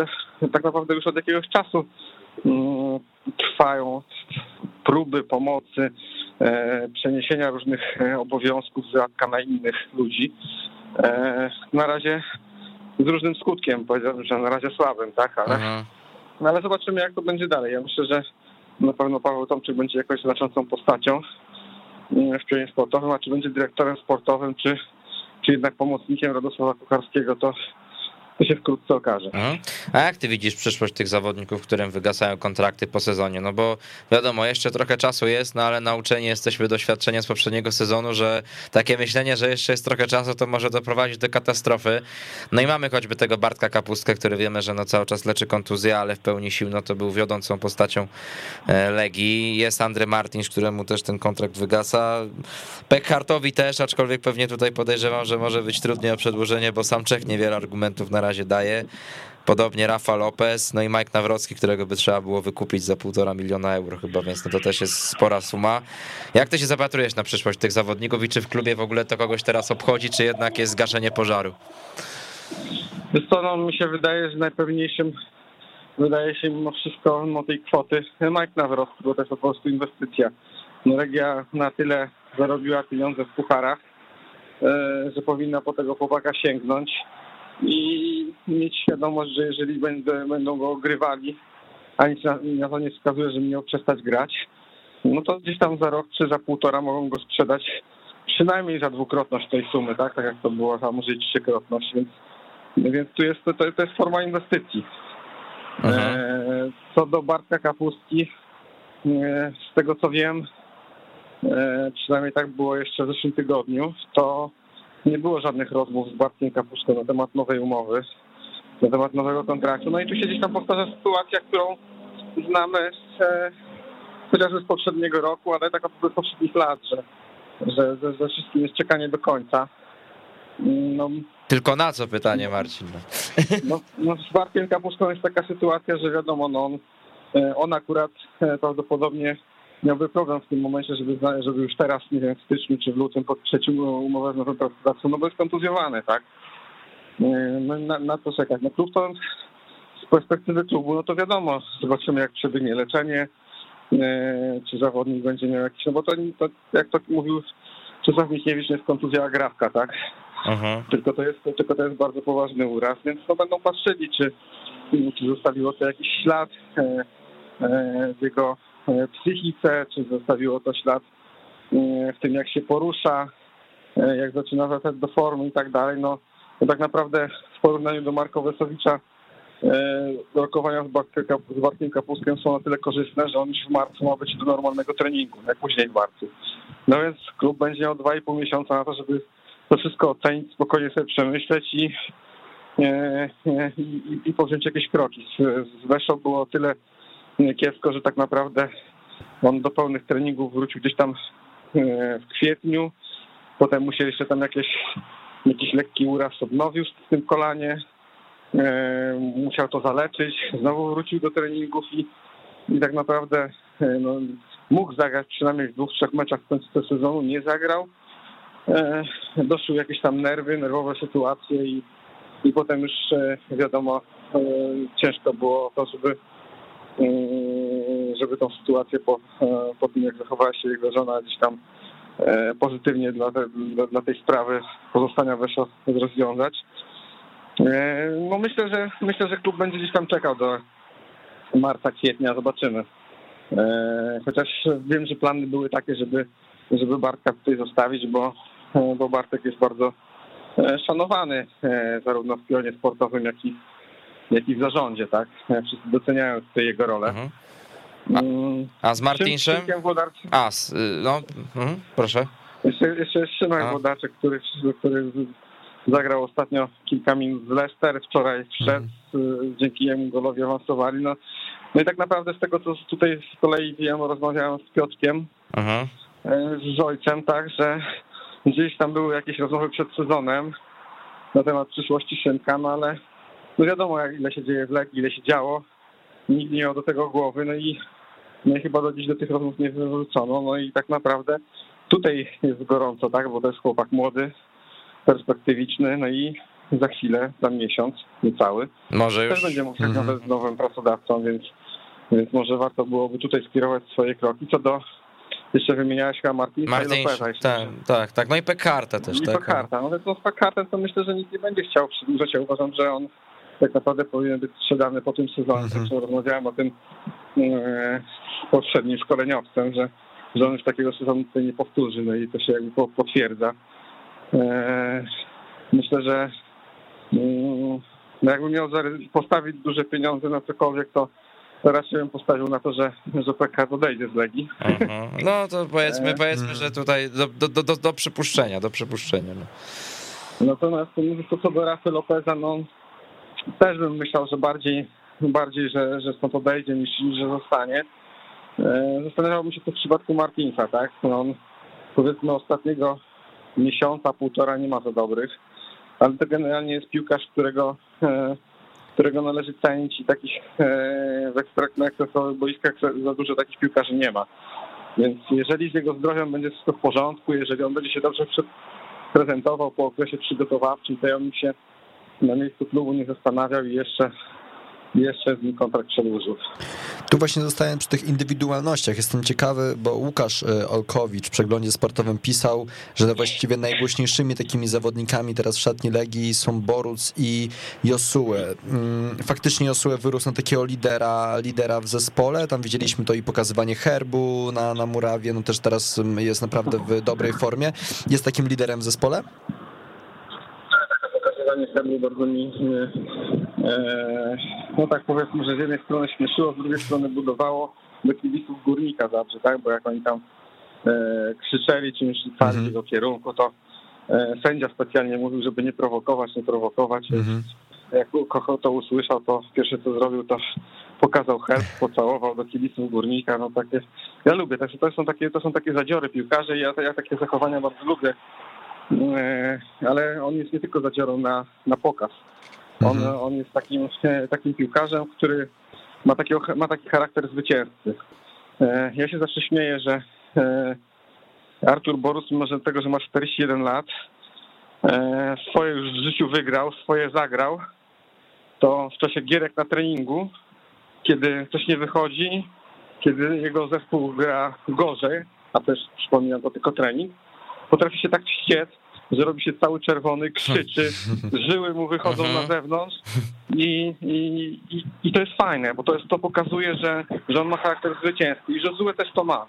Speaker 4: tak naprawdę już od jakiegoś czasu mm, trwają próby pomocy E, przeniesienia różnych e, obowiązków z Radka na innych ludzi. E, na razie z różnym skutkiem, powiedziałbym, że na razie słabym, tak, ale, no ale zobaczymy, jak to będzie dalej. Ja myślę, że na pewno Paweł Tomczyk będzie jakąś znaczącą postacią w pionie sportowym, a czy będzie dyrektorem sportowym, czy, czy jednak pomocnikiem Radosława Kucharskiego, to to się wkrótce okaże. Mhm.
Speaker 1: A jak ty widzisz przyszłość tych zawodników, którym wygasają kontrakty po sezonie? No bo wiadomo, jeszcze trochę czasu jest, no ale nauczeni jesteśmy doświadczeniem z poprzedniego sezonu, że takie myślenie, że jeszcze jest trochę czasu, to może doprowadzić do katastrofy. No i mamy choćby tego Bartka Kapustkę, który wiemy, że no cały czas leczy kontuzję, ale w pełni sił, no to był wiodącą postacią e, Legii. Jest Andry Martins, któremu też ten kontrakt wygasa. Pekhartowi też, aczkolwiek pewnie tutaj podejrzewam, że może być trudniej o przedłużenie, bo sam Czech niewiele argumentów na razie daje. Podobnie Rafa Lopez, no i Mike Nawrocki, którego by trzeba było wykupić za półtora miliona euro chyba, więc no to też jest spora suma. Jak ty się zapatrujesz na przyszłość tych zawodników i czy w klubie w ogóle to kogoś teraz obchodzi, czy jednak jest zgaszenie pożaru?
Speaker 4: Wiesz co, no mi się wydaje, że najpewniejszym wydaje się mimo wszystko mimo tej kwoty Mike Nawrocki, bo to jest po prostu inwestycja. Norwegia na tyle zarobiła pieniądze w pucharach, e, że powinna po tego chłopaka sięgnąć i mieć świadomość, że jeżeli będę, będą go ogrywali, a nic na, na to nie wskazuje, że miał przestać grać, no to gdzieś tam za rok czy za półtora mogą go sprzedać przynajmniej za dwukrotność tej sumy, tak? Tak jak to było, a może i trzykrotność, więc, więc tu jest, to, to jest forma inwestycji. E, co do Bartka Kapustki, e, z tego co wiem, e, przynajmniej tak było jeszcze w zeszłym tygodniu, to nie było żadnych rozmów z Bartkiem Kapuszką na temat nowej umowy, na temat nowego kontraktu. No i tu się gdzieś tam powtarza sytuacja, którą znamy z, e, chociażby z poprzedniego roku, ale tak z poprzednich lat, że, że ze, ze wszystkim jest czekanie do końca.
Speaker 1: No, Tylko na co pytanie, Marcin?
Speaker 4: No, no z Bartkiem Kapuszką jest taka sytuacja, że wiadomo, no on, e, on akurat e, prawdopodobnie miałby problem w tym momencie, żeby, żeby już teraz, nie wiem, w styczniu czy w lutym podpisać umowę z nową pracodawcą, no bo jest kontuzjowany, tak? No, na, na co czekać? No klub to z perspektywy klubu, no to wiadomo, zobaczymy jak przebiegnie leczenie, czy zawodnik będzie miał jakiś, no bo to, to jak to mówił Czesław Michniewicz, nie jest kontuzja agrawka, tak? Mhm. Tylko, to jest, tylko to jest bardzo poważny uraz, więc no będą patrzyli, czy, czy zostawiło to jakiś ślad w jego psychice, czy zostawiło to ślad w tym, jak się porusza, jak zaczyna wracać do formy i tak dalej. No, tak naprawdę w porównaniu do Marka Wesowicza rokowania z, Bartkiem, z Kapuskiem są na tyle korzystne, że on już w marcu ma być do normalnego treningu, jak później w marcu. No więc klub będzie miał 2,5 miesiąca na to, żeby to wszystko ocenić, spokojnie sobie przemyśleć i, i, i powziąć jakieś kroki. Z, z Weszą było tyle kiepsko, że tak naprawdę on do pełnych treningów wrócił gdzieś tam w kwietniu, potem musieli jeszcze tam jakieś, jakiś lekki uraz odnowił w tym kolanie, musiał to zaleczyć, znowu wrócił do treningów i, i tak naprawdę no, mógł zagrać przynajmniej w dwóch, trzech meczach w końcu sezonu, nie zagrał. Doszły jakieś tam nerwy, nerwowe sytuacje i, i potem już wiadomo, ciężko było to, żeby żeby tą sytuację po, po tym, jak zachowała się jego żona gdzieś tam pozytywnie dla, te, dla, dla tej sprawy pozostania Wesza rozwiązać. No myślę, że myślę, że klub będzie gdzieś tam czekał do marca, kwietnia, zobaczymy. Chociaż wiem, że plany były takie, żeby, żeby Bartka tutaj zostawić, bo, bo Bartek jest bardzo szanowany zarówno w pionie sportowym, jak i, jak i w zarządzie, tak? Wszyscy doceniają tutaj jego rolę. Mhm.
Speaker 1: A, mm, a, z Martinszem? A, z, no, mhm, proszę.
Speaker 4: Jeszcze, jeszcze jest Szymek Włodarczyk, który, który zagrał ostatnio kilka minut z Leicester, wczoraj wszedł, mhm. dzięki jemu golowi awansowali. No, no i tak naprawdę z tego, co tutaj z kolei wiem, rozmawiałem z Piotrkiem, mhm. z ojcem, tak, że gdzieś tam były jakieś rozmowy przed sezonem na temat przyszłości Szymka, no ale no wiadomo, jak ile się dzieje w Legii, ile się działo. Nikt nie miał do tego głowy, no i, no i chyba do dziś do tych rozmów nie wyrzucono. No i tak naprawdę tutaj jest gorąco, tak, bo to jest chłopak młody, perspektywiczny, no i za chwilę, za miesiąc, niecały,
Speaker 1: może już...
Speaker 4: też będzie mógł się mm z nowym pracodawcą, więc, więc może warto byłoby tutaj skierować swoje kroki. Co do jeszcze wymieniałeś chyba
Speaker 1: Martin, i Lopeza. Tak, tak, tak. No i Pekarta też.
Speaker 4: I
Speaker 1: tak,
Speaker 4: Pekarta. No więc no z Pekartem to myślę, że nikt nie będzie chciał przedłużać. Ja uważam, że on tak naprawdę powinien być sprzedany po tym sezonie. Mm -hmm. Rozmawiałem o tym e, poprzednim szkoleniowcem, że, że on już takiego sezonu tutaj nie powtórzy, no i to się jakby potwierdza. E, myślę, że mm, no jakbym miał postawić duże pieniądze na cokolwiek, to to raczej bym postawił na to, że, że PK odejdzie z Legii.
Speaker 1: Mhm. No to powiedzmy, powiedzmy, że tutaj do, do, do, do przypuszczenia, do przypuszczenia. No.
Speaker 4: Natomiast to co do Rafy Lopeza, no też bym myślał, że bardziej, bardziej że, że stąd odejdzie niż, że zostanie. E, zastanawiałbym się to w przypadku Martinsa, tak? No on powiedzmy ostatniego miesiąca, półtora nie ma za dobrych, ale to generalnie jest piłkarz, którego e, którego należy cenić i takich e, w na ekstrasowych boiskach za dużo takich piłkarzy nie ma. Więc jeżeli z jego zdrowiem będzie wszystko w porządku, jeżeli on będzie się dobrze prezentował po okresie przygotowawczym, to ja bym się na miejscu klubu nie zastanawiał i jeszcze jeszcze z nim kontrakt przedłużył.
Speaker 3: Tu właśnie zostałem przy tych indywidualnościach. Jestem ciekawy, bo Łukasz e, Olkowicz w przeglądzie sportowym pisał, że właściwie najgłośniejszymi takimi zawodnikami teraz w szatni Legii są Boruc i Josue. Mm, faktycznie Josue wyrósł na takiego lidera, lidera w zespole. Tam widzieliśmy to i pokazywanie herbu na, na murawie. No też teraz mm, jest naprawdę w dobrej formie. Jest takim liderem w zespole?
Speaker 4: Pokazywanie herbu bardzo mi E, no tak powiedzmy, że z jednej strony śmieszyło, z drugiej strony budowało do kibiców górnika zawsze, tak? Bo jak oni tam e, krzyczeli czymś rzucali mhm. do kierunku, to e, sędzia specjalnie mówił, żeby nie prowokować, nie prowokować. Mhm. Jak Kocho to usłyszał, to pierwsze co zrobił, to pokazał herb, pocałował do kibiców górnika. No takie, ja lubię, to są takie, to są takie zadziory piłkarzy i ja, ja takie zachowania bardzo lubię. Ale on jest nie tylko zadziorą na, na pokaz. On, mhm. on jest takim, e, [laughs] takim piłkarzem, który ma, takiego, ma taki charakter zwycięzcy. E, ja się zawsze śmieję, że e, Artur Borus, mimo że tego, że ma 41 lat, swoje już w życiu wygrał, swoje zagrał, to w czasie gierek na treningu, kiedy coś nie wychodzi, kiedy jego zespół gra gorzej, a też przypominam to tylko trening, potrafi się tak wściec, że robi się cały czerwony, krzyczy, [laughs] żyły mu wychodzą
Speaker 1: Mhm.
Speaker 4: na zewnątrz i, i, i, i to jest fajne, bo to, jest, to pokazuje, że, że on ma charakter zwycięski i Josue też to ma.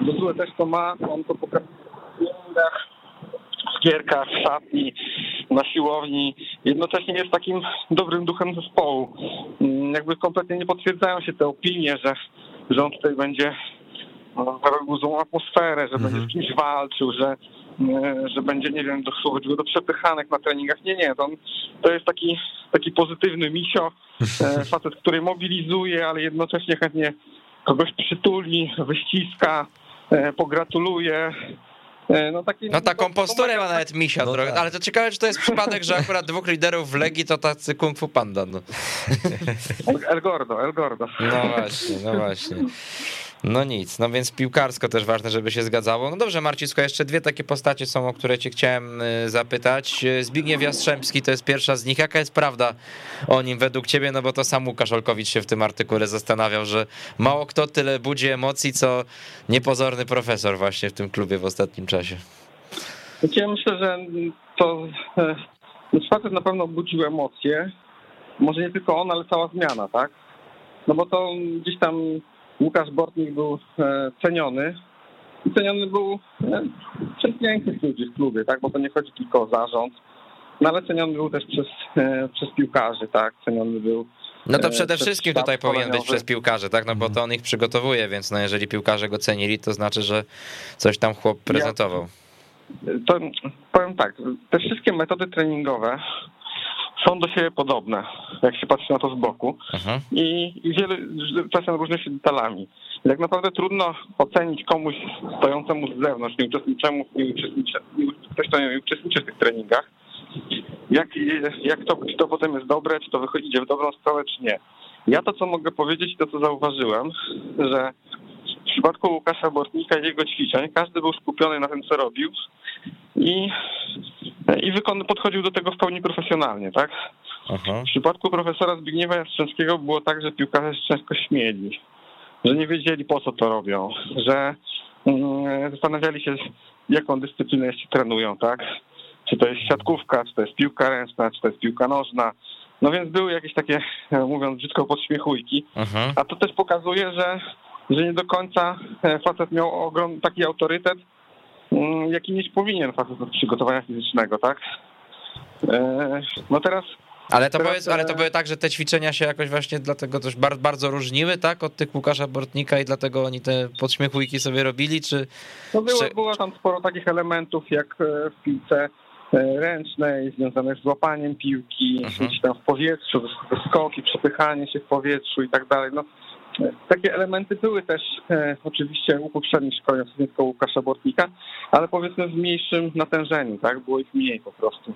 Speaker 4: Josue też to ma, on to pokazuje w gierkach, w szatni, na siłowni. Jednocześnie jest takim dobrym duchem zespołu. Mm, Jakby kompletnie nie potwierdzają się te opinie, że, że on tutaj będzie no, robił złą atmosferę, że będzie z kimś walczył, że, e, że będzie, nie wiem, dochodził do przepychanek na treningach. Nie, nie, to, on, to jest taki, taki pozytywny misio, e, [laughs] facet, który mobilizuje, ale jednocześnie chętnie kogoś przytuli, wyściska, e, pogratuluje. No, taki,
Speaker 1: No taką posturę ma nawet misia
Speaker 3: No tak.
Speaker 1: ale to ciekawe, czy to jest przypadek, że akurat dwóch liderów w Legii to tacy kung fu panda, no.
Speaker 4: El Gordo, El Gordo.
Speaker 1: No właśnie, no właśnie. No nic, no więc piłkarsko też ważne, żeby się zgadzało. No dobrze, słuchaj, jeszcze dwie takie postacie są, o które cię chciałem y, zapytać. Zbigniew Jastrzębski to jest pierwsza z nich. Jaka jest prawda o nim według ciebie? No bo to sam Łukasz Olkowicz się w tym artykule zastanawiał, że mało kto tyle budzi emocji, co niepozorny profesor właśnie w tym klubie w ostatnim czasie.
Speaker 4: Znaczy, ja myślę, że to e, no, facet na pewno budził emocje. Może nie tylko on, ale cała zmiana, tak? No bo to gdzieś tam Łukasz Bortnik był e, ceniony. I ceniony był e, przez większość ludzi w klubie, tak? Bo to nie chodzi tylko o zarząd. No ale ceniony był też przez, e, przez piłkarzy, tak? Ceniony był
Speaker 1: No to przede wszystkim tutaj powinien być przez piłkarzy, tak? No bo to on ich przygotowuje, więc no jeżeli piłkarze go cenili, to znaczy, że coś tam chłop prezentował.
Speaker 4: to powiem tak, te wszystkie metody treningowe są do siebie podobne, jak się patrzy na to z boku.
Speaker 1: Mhm.
Speaker 4: i, wiele, czasem różnią się detalami. I tak naprawdę trudno ocenić komuś stojącemu z zewnątrz, nie uczestniczy, nie, ktoś, kto nie uczestniczy w tych treningach, jak, jak to, czy to potem jest dobre, czy to wychodzi idzie w dobrą stronę, czy nie. Ja to, co mogę powiedzieć, to co zauważyłem, że w przypadku Łukasza Bortnika i jego ćwiczeń każdy był skupiony na tym, co robił i, i wykon, podchodził do tego w pełni profesjonalnie, tak?
Speaker 1: Mhm.
Speaker 4: W przypadku profesora Zbigniewa Jastrzębskiego było tak, że piłkarze się często śmieli, że nie wiedzieli po co to robią, że mm, zastanawiali się jaką dyscyplinę jeszcze trenują, tak? Czy to jest siatkówka, czy to jest piłka ręczna, czy to jest piłka nożna. No więc były jakieś takie, mówiąc brzydko, podśmiechujki.
Speaker 1: Mhm.
Speaker 4: A to też pokazuje, że, że nie do końca e, facet miał ogrom, taki autorytet, jaki mieć powinien facet od przygotowania fizycznego, tak? E, No teraz
Speaker 1: Ale to,
Speaker 4: Teraz,
Speaker 1: powiedz, ale to
Speaker 4: e,
Speaker 1: były tak, że te ćwiczenia się jakoś właśnie dlatego też bar- bardzo różniły, tak? Od tych Łukasza Bortnika i dlatego oni te podśmiechujki sobie robili, czy...
Speaker 4: No było,
Speaker 1: Czy-
Speaker 4: było tam sporo takich elementów jak e, w piłce ręcznej, związanych z łapaniem piłki,
Speaker 1: Mhm.
Speaker 4: tam w powietrzu, skoki, przepychanie się w powietrzu i tak dalej. No, takie elementy były też e, oczywiście u poprzednich szkoleń, tylko Łukasza Bortnika, ale powiedzmy w mniejszym natężeniu, tak? Było ich mniej po prostu.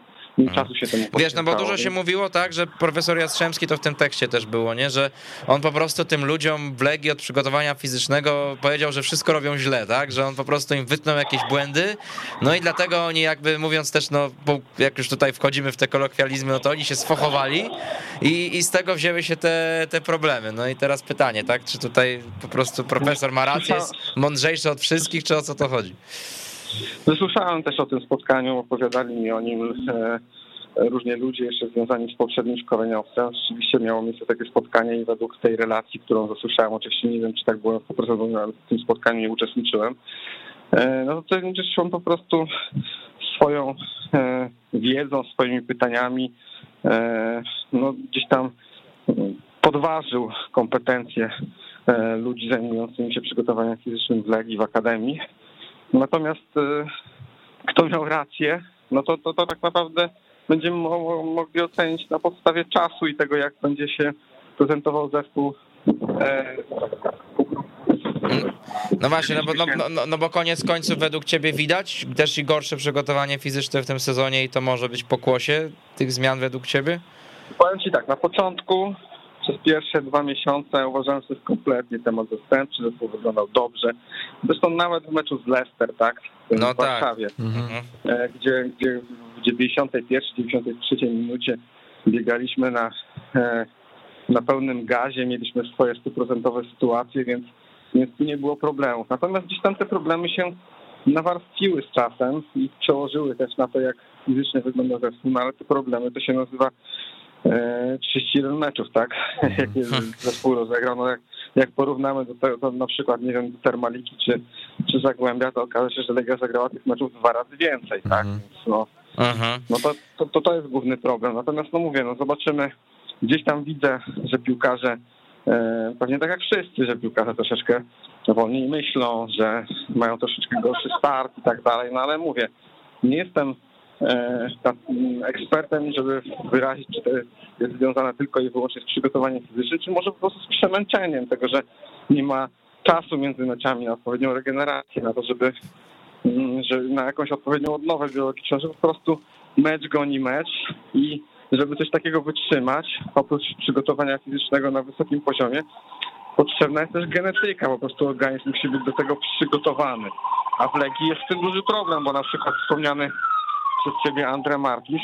Speaker 4: Czasu się temu
Speaker 1: Wiesz, no bo dużo się mówiło tak, że profesor Jastrzębski to w tym tekście też było, nie? Że on po prostu tym ludziom w Legii od przygotowania fizycznego powiedział, że wszystko robią źle, tak? Że on po prostu im wytnął jakieś błędy, no i dlatego oni jakby mówiąc też, no jak już tutaj wchodzimy w te kolokwializmy, no to oni się sfochowali i, i z tego wzięły się te, te problemy. No i teraz pytanie, tak? Czy tutaj po prostu profesor ma rację, jest mądrzejszy od wszystkich, czy o co to chodzi?
Speaker 4: Wysłyszałem też o tym spotkaniu, opowiadali mi o nim e, różni ludzie jeszcze związani z poprzednim szkoleniowcem. Rzeczywiście miało miejsce takie spotkanie i według tej relacji, którą zasłyszałem, oczywiście nie wiem, czy tak było po prostu, w tym spotkaniu nie uczestniczyłem, e, no to gdzieś on po prostu swoją e, wiedzą, swoimi pytaniami no gdzieś tam podważył kompetencje ludzi zajmujących się przygotowaniem fizycznym w Legii, w Akademii. Natomiast e, kto miał rację, no to, to, to tak naprawdę będziemy mo- mogli ocenić na podstawie czasu i tego, jak będzie się prezentował zespół. E,
Speaker 1: No właśnie, no bo, no, no, no, no bo koniec końców według ciebie widać też i gorsze przygotowanie fizyczne w tym sezonie i to może być pokłosie tych zmian według ciebie?
Speaker 4: Powiem Ci tak, na początku przez pierwsze dwa miesiące uważałem, że to jest kompletnie temat zastępczy, zespół wyglądał dobrze. Zresztą nawet w meczu z Leicester, tak?
Speaker 1: No
Speaker 4: w
Speaker 1: tak.
Speaker 4: Warszawie,
Speaker 1: Mhm.
Speaker 4: e, gdzie, gdzie w 91-93 minucie biegaliśmy na, e, na pełnym gazie, mieliśmy swoje stuprocentowe sytuacje, więc więc tu nie było problemów. Natomiast gdzieś tam te problemy się nawarstwiły z czasem i przełożyły też na to, jak fizycznie wygląda zespół, no ale te problemy to się nazywa 31 meczów, tak? Jakie zespół rozegrał. No jak, jak porównamy do tego, to na przykład, nie wiem, Termaliki czy, czy Zagłębia, to okaże się, że Legia zagrała tych meczów dwa razy więcej, tak? Mhm. Więc no, no to, to, to, to jest główny problem. Natomiast, no mówię, no zobaczymy. Gdzieś tam widzę, że piłkarze, e, pewnie tak jak wszyscy, że piłkarze troszeczkę wolniej myślą, że mają troszeczkę gorszy start i tak dalej, no ale mówię, nie jestem E, ekspertem, żeby wyrazić, czy to jest związane tylko i wyłącznie z przygotowaniem fizycznym, czy może po prostu z przemęczeniem tego, że nie ma czasu między meczami na odpowiednią regenerację, na to, żeby mm, że na jakąś odpowiednią odnowę biologiczną, że po prostu mecz goni mecz i żeby coś takiego wytrzymać, oprócz przygotowania fizycznego na wysokim poziomie, potrzebna jest też genetyka, po prostu organizm musi być do tego przygotowany. A w Legii jest w tym duży problem, bo na przykład wspomniany przez ciebie Andre Martis,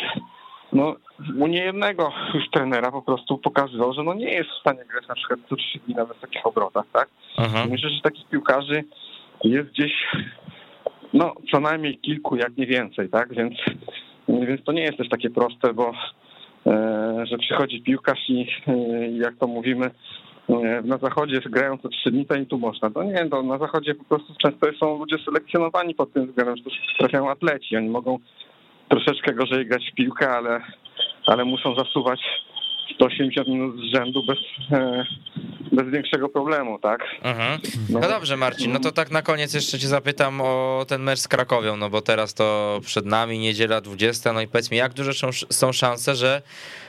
Speaker 4: no u niejednego już trenera po prostu pokazywał, że no nie jest w stanie grać na przykład co trzy dni na wysokich obrotach, tak? Mhm. Myślę, że takich piłkarzy jest gdzieś no co najmniej kilku, jak nie więcej, tak? Więc, więc to nie jest też takie proste, bo e, że przychodzi piłkarz i e, jak to mówimy, e, na zachodzie grają co trzy dni, to i tu można. To nie, to na zachodzie po prostu często są ludzie selekcjonowani pod tym względem, że trafiają atleci. Oni mogą troszeczkę gorzej grać w piłkę, ale, ale muszą zasuwać 180 minut z rzędu bez, e, bez większego problemu, tak?
Speaker 1: Mhm. No. no dobrze, Marcin, no to tak na koniec jeszcze cię zapytam o ten mecz z Krakowią, no bo teraz to przed nami niedziela 20, no i powiedz mi, jak duże są szanse, że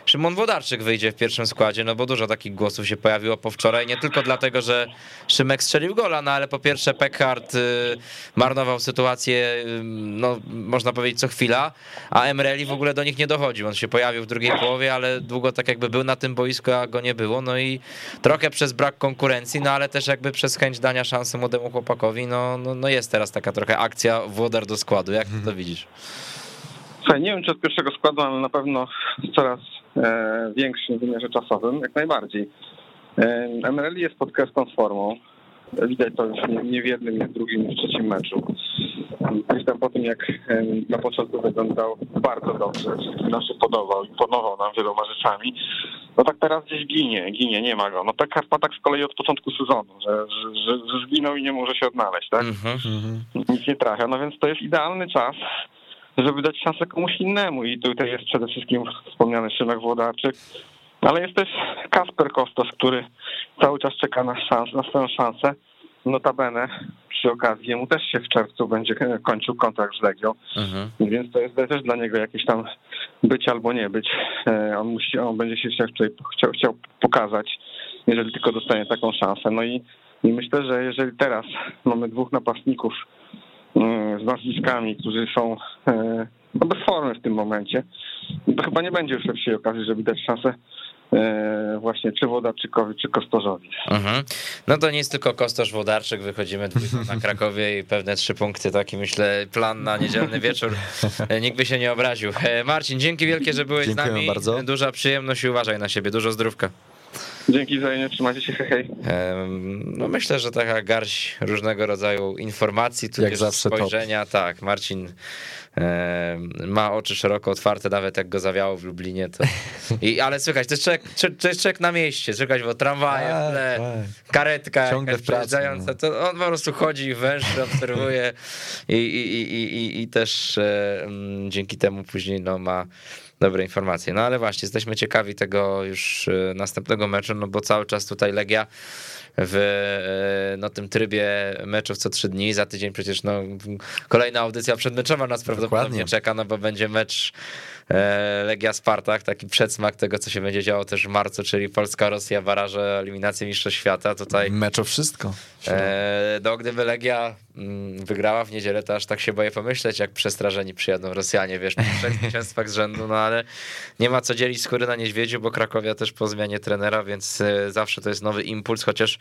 Speaker 1: Szymon Wodarczyk wyjdzie w pierwszym składzie, no bo dużo takich głosów się pojawiło po wczoraj, nie tylko dlatego, że Szymek strzelił gola, no ale po pierwsze Peckhardt y, marnował sytuację, y, no można powiedzieć co chwila, a Emreli w ogóle do nich nie dochodził, on się pojawił w drugiej połowie, ale długo tak jakby był na tym boisku, a go nie było, no i trochę przez brak konkurencji, no ale też jakby przez chęć dania szansy młodemu chłopakowi, no, no, no jest teraz taka trochę akcja Włodar do składu, jak ty to widzisz?
Speaker 4: Słuchaj, nie wiem czy od pierwszego składu, ale na pewno coraz e, większym wymiarze czasowym, jak najbardziej. E, MRL jest pod kreską z formą. Widać to już nie, nie w jednym, nie w drugim, nie w trzecim meczu. Tam po tym, jak e, na początku wyglądał bardzo dobrze, wszystkim nam się podobał, imponował nam wieloma rzeczami, no tak teraz gdzieś ginie, ginie, nie ma go. No tak ma tak z kolei od początku sezonu, że, że, że, zginął i nie może się odnaleźć, tak? Mm -hmm. Nic nie trafia, no więc to jest idealny czas, żeby dać szansę komuś innemu. I tutaj jest przede wszystkim wspomniany Szymek Włodarczyk, ale jest też Kasper Kostos, który cały czas czeka na, szans, na swoją szansę. Notabene przy okazji jemu też się w czerwcu będzie kończył kontrakt z Legią, mhm. więc to jest też dla niego jakieś tam być albo nie być. E, on musi, on będzie się chciał, chciał, pokazać, jeżeli tylko dostanie taką szansę. No i, i myślę, że jeżeli teraz mamy dwóch napastników, z nazwiskami, którzy są e, no, bez formy w tym momencie, to chyba nie będzie już lepszej okazji, żeby dać szansę e, właśnie czy Wodarczykowi, czy Kostorzowi. Mhm.
Speaker 1: No to nie jest tylko Kostosz Wodarczyk, wychodzimy na [laughs] Krakowie i pewne trzy punkty, taki myślę plan na niedzielny wieczór. Nikt by się nie obraził. Marcin, dzięki wielkie, że byłeś Dziękuję z nami. Bardzo. Duża przyjemność i uważaj na siebie, dużo zdrówka.
Speaker 4: Dzięki wzajemnie, trzymajcie się, hej, hej.
Speaker 1: No myślę, że taka garść różnego rodzaju informacji, tu jak zawsze spojrzenia, top. tak, Marcin ma oczy szeroko otwarte, nawet jak go zawiało w Lublinie. To... [laughs] I, ale słychać, to jest czek, to jest czek na mieście, słychać, bo tramwaje, tak, tak. karetka Ciągle przejeżdżająca, no. to on po prostu chodzi, węży, obserwuje i, i, i, i, i też e, dzięki temu później no, ma dobre informacje. No ale właśnie, jesteśmy ciekawi tego już e, następnego meczu, no bo cały czas tutaj Legia w e, no, tym trybie meczów co trzy dni. Za tydzień przecież no, kolejna audycja przedmeczowa nas prawdopodobnie Dokładnie. czeka, no bo będzie mecz Legia Spartak, taki przedsmak tego, co się będzie działo też w marcu, czyli Polska-Rosja, baraże, eliminacji Mistrzostw Świata. Tutaj
Speaker 3: mecz o wszystko.
Speaker 1: no, gdyby Legia mm, wygrała w niedzielę, to aż tak się boję pomyśleć, jak przestrażeni przyjadą Rosjanie, wiesz, po trzech [laughs] zwycięstwach z rzędu, no ale nie ma co dzielić skóry na niedźwiedziu, bo Krakowia też po zmianie trenera, więc zawsze to jest nowy impuls, chociaż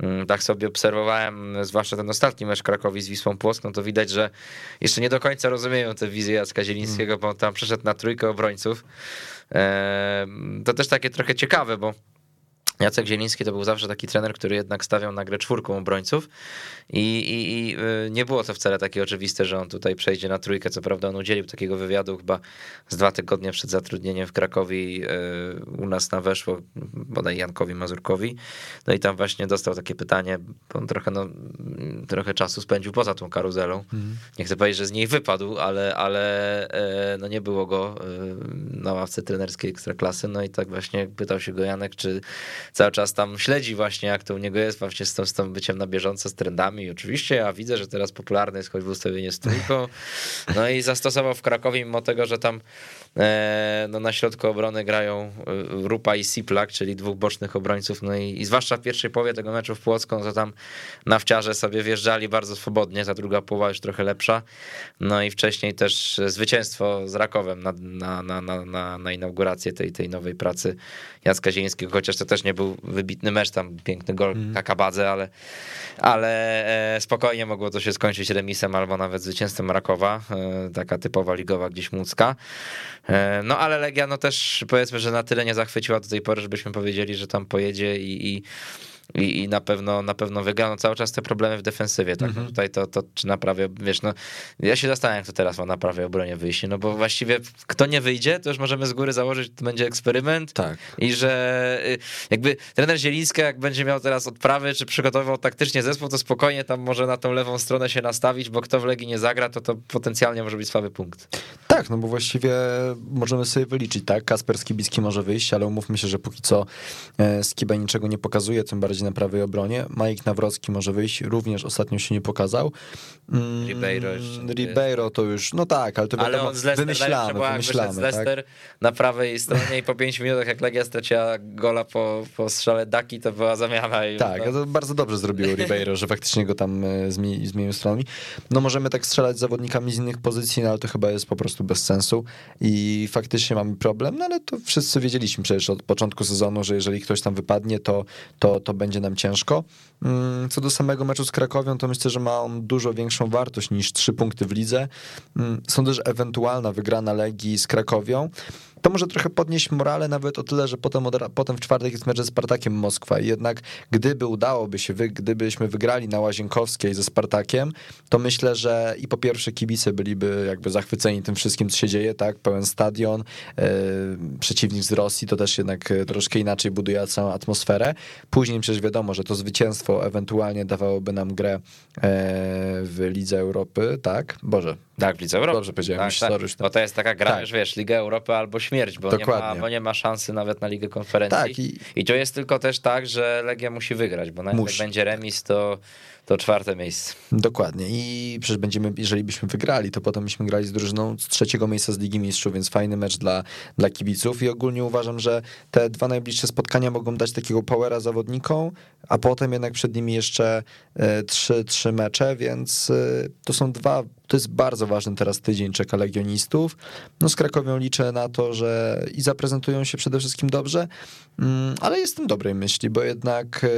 Speaker 1: Mm, tak sobie obserwowałem, zwłaszcza ten ostatni mecz Krakowi z Wisłą Płock, no to widać, że jeszcze nie do końca rozumieją tę wizję Jacka Zielińskiego, bo on tam przeszedł na trójkę obrońców. To też takie trochę ciekawe, bo Jacek Zieliński to był zawsze taki trener, który jednak stawiał na grę czwórką obrońców i, i, i, y, nie było to wcale takie oczywiste, że on tutaj przejdzie na trójkę. Co prawda on udzielił takiego wywiadu chyba z dwa tygodnie przed zatrudnieniem w Krakowi y, u nas na weszło, bodaj Jankowi Mazurkowi. No i tam właśnie dostał takie pytanie, bo on trochę, no, trochę czasu spędził poza tą karuzelą. Mhm. Nie chcę powiedzieć, że z niej wypadł, ale, ale e, no nie było go e, na ławce trenerskiej Ekstraklasy. No i tak właśnie pytał się go Janek, czy cały czas tam śledzi właśnie, jak to u niego jest właśnie z, tą, z tym byciem na bieżąco, z trendami. Oczywiście ja widzę, że teraz popularne jest choćby ustawienie z trójką. No i zastosował w Krakowie, mimo tego, że tam no, na środku obrony grają e, Rupa i Siplak, czyli dwóch bocznych obrońców. No i, i zwłaszcza w pierwszej połowie tego meczu w Płocką, to tam na wciarze sobie wjeżdżali bardzo swobodnie, ta druga połowa już trochę lepsza. No i wcześniej też zwycięstwo z Rakowem na, na, na, na, na inaugurację tej, tej nowej pracy Jacka Zieńskiego, chociaż to też nie był wybitny mecz, tam piękny gol mm. Kakabadze, ale, ale e, spokojnie mogło to się skończyć remisem albo nawet zwycięstwem Rakowa, e, taka typowa ligowa gdzieś łódzka. E, no ale Legia no też powiedzmy, że na tyle nie zachwyciła do tej pory, żebyśmy powiedzieli, że tam pojedzie i, i i, i na pewno na pewno wygrano cały czas te problemy w defensywie, tak? No tutaj to, to czy naprawia, wiesz, no ja się zastanawiam, kto teraz ma naprawię obronie wyjście, no bo właściwie kto nie wyjdzie, to już możemy z góry założyć, że to będzie eksperyment
Speaker 3: tak.
Speaker 1: i że y, jakby trener Zieliński, jak będzie miał teraz odprawy, czy przygotował taktycznie zespół, to spokojnie tam może na tą lewą stronę się nastawić, bo kto w Legii nie zagra, to to potencjalnie może być słaby punkt.
Speaker 3: Tak, no bo właściwie możemy sobie wyliczyć, tak? Kasper Skibicki może wyjść, ale umówmy się, że póki co e, Skiba niczego nie pokazuje, tym bardziej na prawej obronie. Mike Nawrocki może wyjść, również ostatnio się nie pokazał.
Speaker 1: Mm, Ribeiro,
Speaker 3: Ribeiro to już, no tak, ale to
Speaker 1: ale on z Leicester, wymyślamy, wymyślamy. Z tak? Leicester tak? na prawej stronie i po 5 minutach, jak Legia straciła gola po, po strzale Daki, to była zamiana. I
Speaker 3: tak,
Speaker 1: no.
Speaker 3: to bardzo dobrze zrobiło Ribeiro, że faktycznie go tam e, zmienił, zmienił stronami. No możemy tak strzelać z zawodnikami z innych pozycji, no ale to chyba jest po prostu bez sensu i faktycznie mamy problem, no ale to wszyscy wiedzieliśmy przecież od początku sezonu, że jeżeli ktoś tam wypadnie, to, to, to będzie nam ciężko. Mm, co do samego meczu z Krakowią, to myślę, że ma on dużo większą wartość niż trzy punkty w lidze. Mm, Sądzę, że ewentualna wygrana Legii z Krakowią to może trochę podnieść morale nawet o tyle, że potem, potem w czwartek jest mecz ze Spartakiem Moskwa i jednak gdyby udałoby się, wy, gdybyśmy wygrali na Łazienkowskiej ze Spartakiem, to myślę, że i po pierwsze kibice byliby jakby zachwyceni tym wszystkim, co się dzieje, tak, pełen stadion, yy, przeciwnik z Rosji, to też jednak e, troszkę inaczej buduje całą atmosferę. Później przecież wiadomo, że to zwycięstwo ewentualnie dawałoby nam grę yy, w Lidze Europy, tak? Boże.
Speaker 1: Tak, w Lidze Europy.
Speaker 3: Dobrze powiedziałem.
Speaker 1: Tak, tak. Bo to jest taka gra, tak. już wiesz, Liga Europy albo śmierć, bo nie, ma, bo nie ma szansy nawet na Ligę Konferencji. Tak, i... I to jest tylko też tak, że Legia musi wygrać, bo nawet musi. jak będzie remis, to to czwarte miejsce.
Speaker 3: Dokładnie. I przecież będziemy, jeżeli byśmy wygrali, to potem byśmy grali z drużyną z trzeciego miejsca z Ligi Mistrzów, więc fajny mecz dla, dla kibiców i ogólnie uważam, że te dwa najbliższe spotkania mogą dać takiego powera zawodnikom, a potem jednak przed nimi jeszcze e, trzy, trzy mecze, więc e, to są dwa to jest bardzo ważny teraz tydzień, czeka legionistów. No z Krakowią liczę na to, że i zaprezentują się przede wszystkim dobrze, mm, ale jestem dobrej myśli, bo jednak e,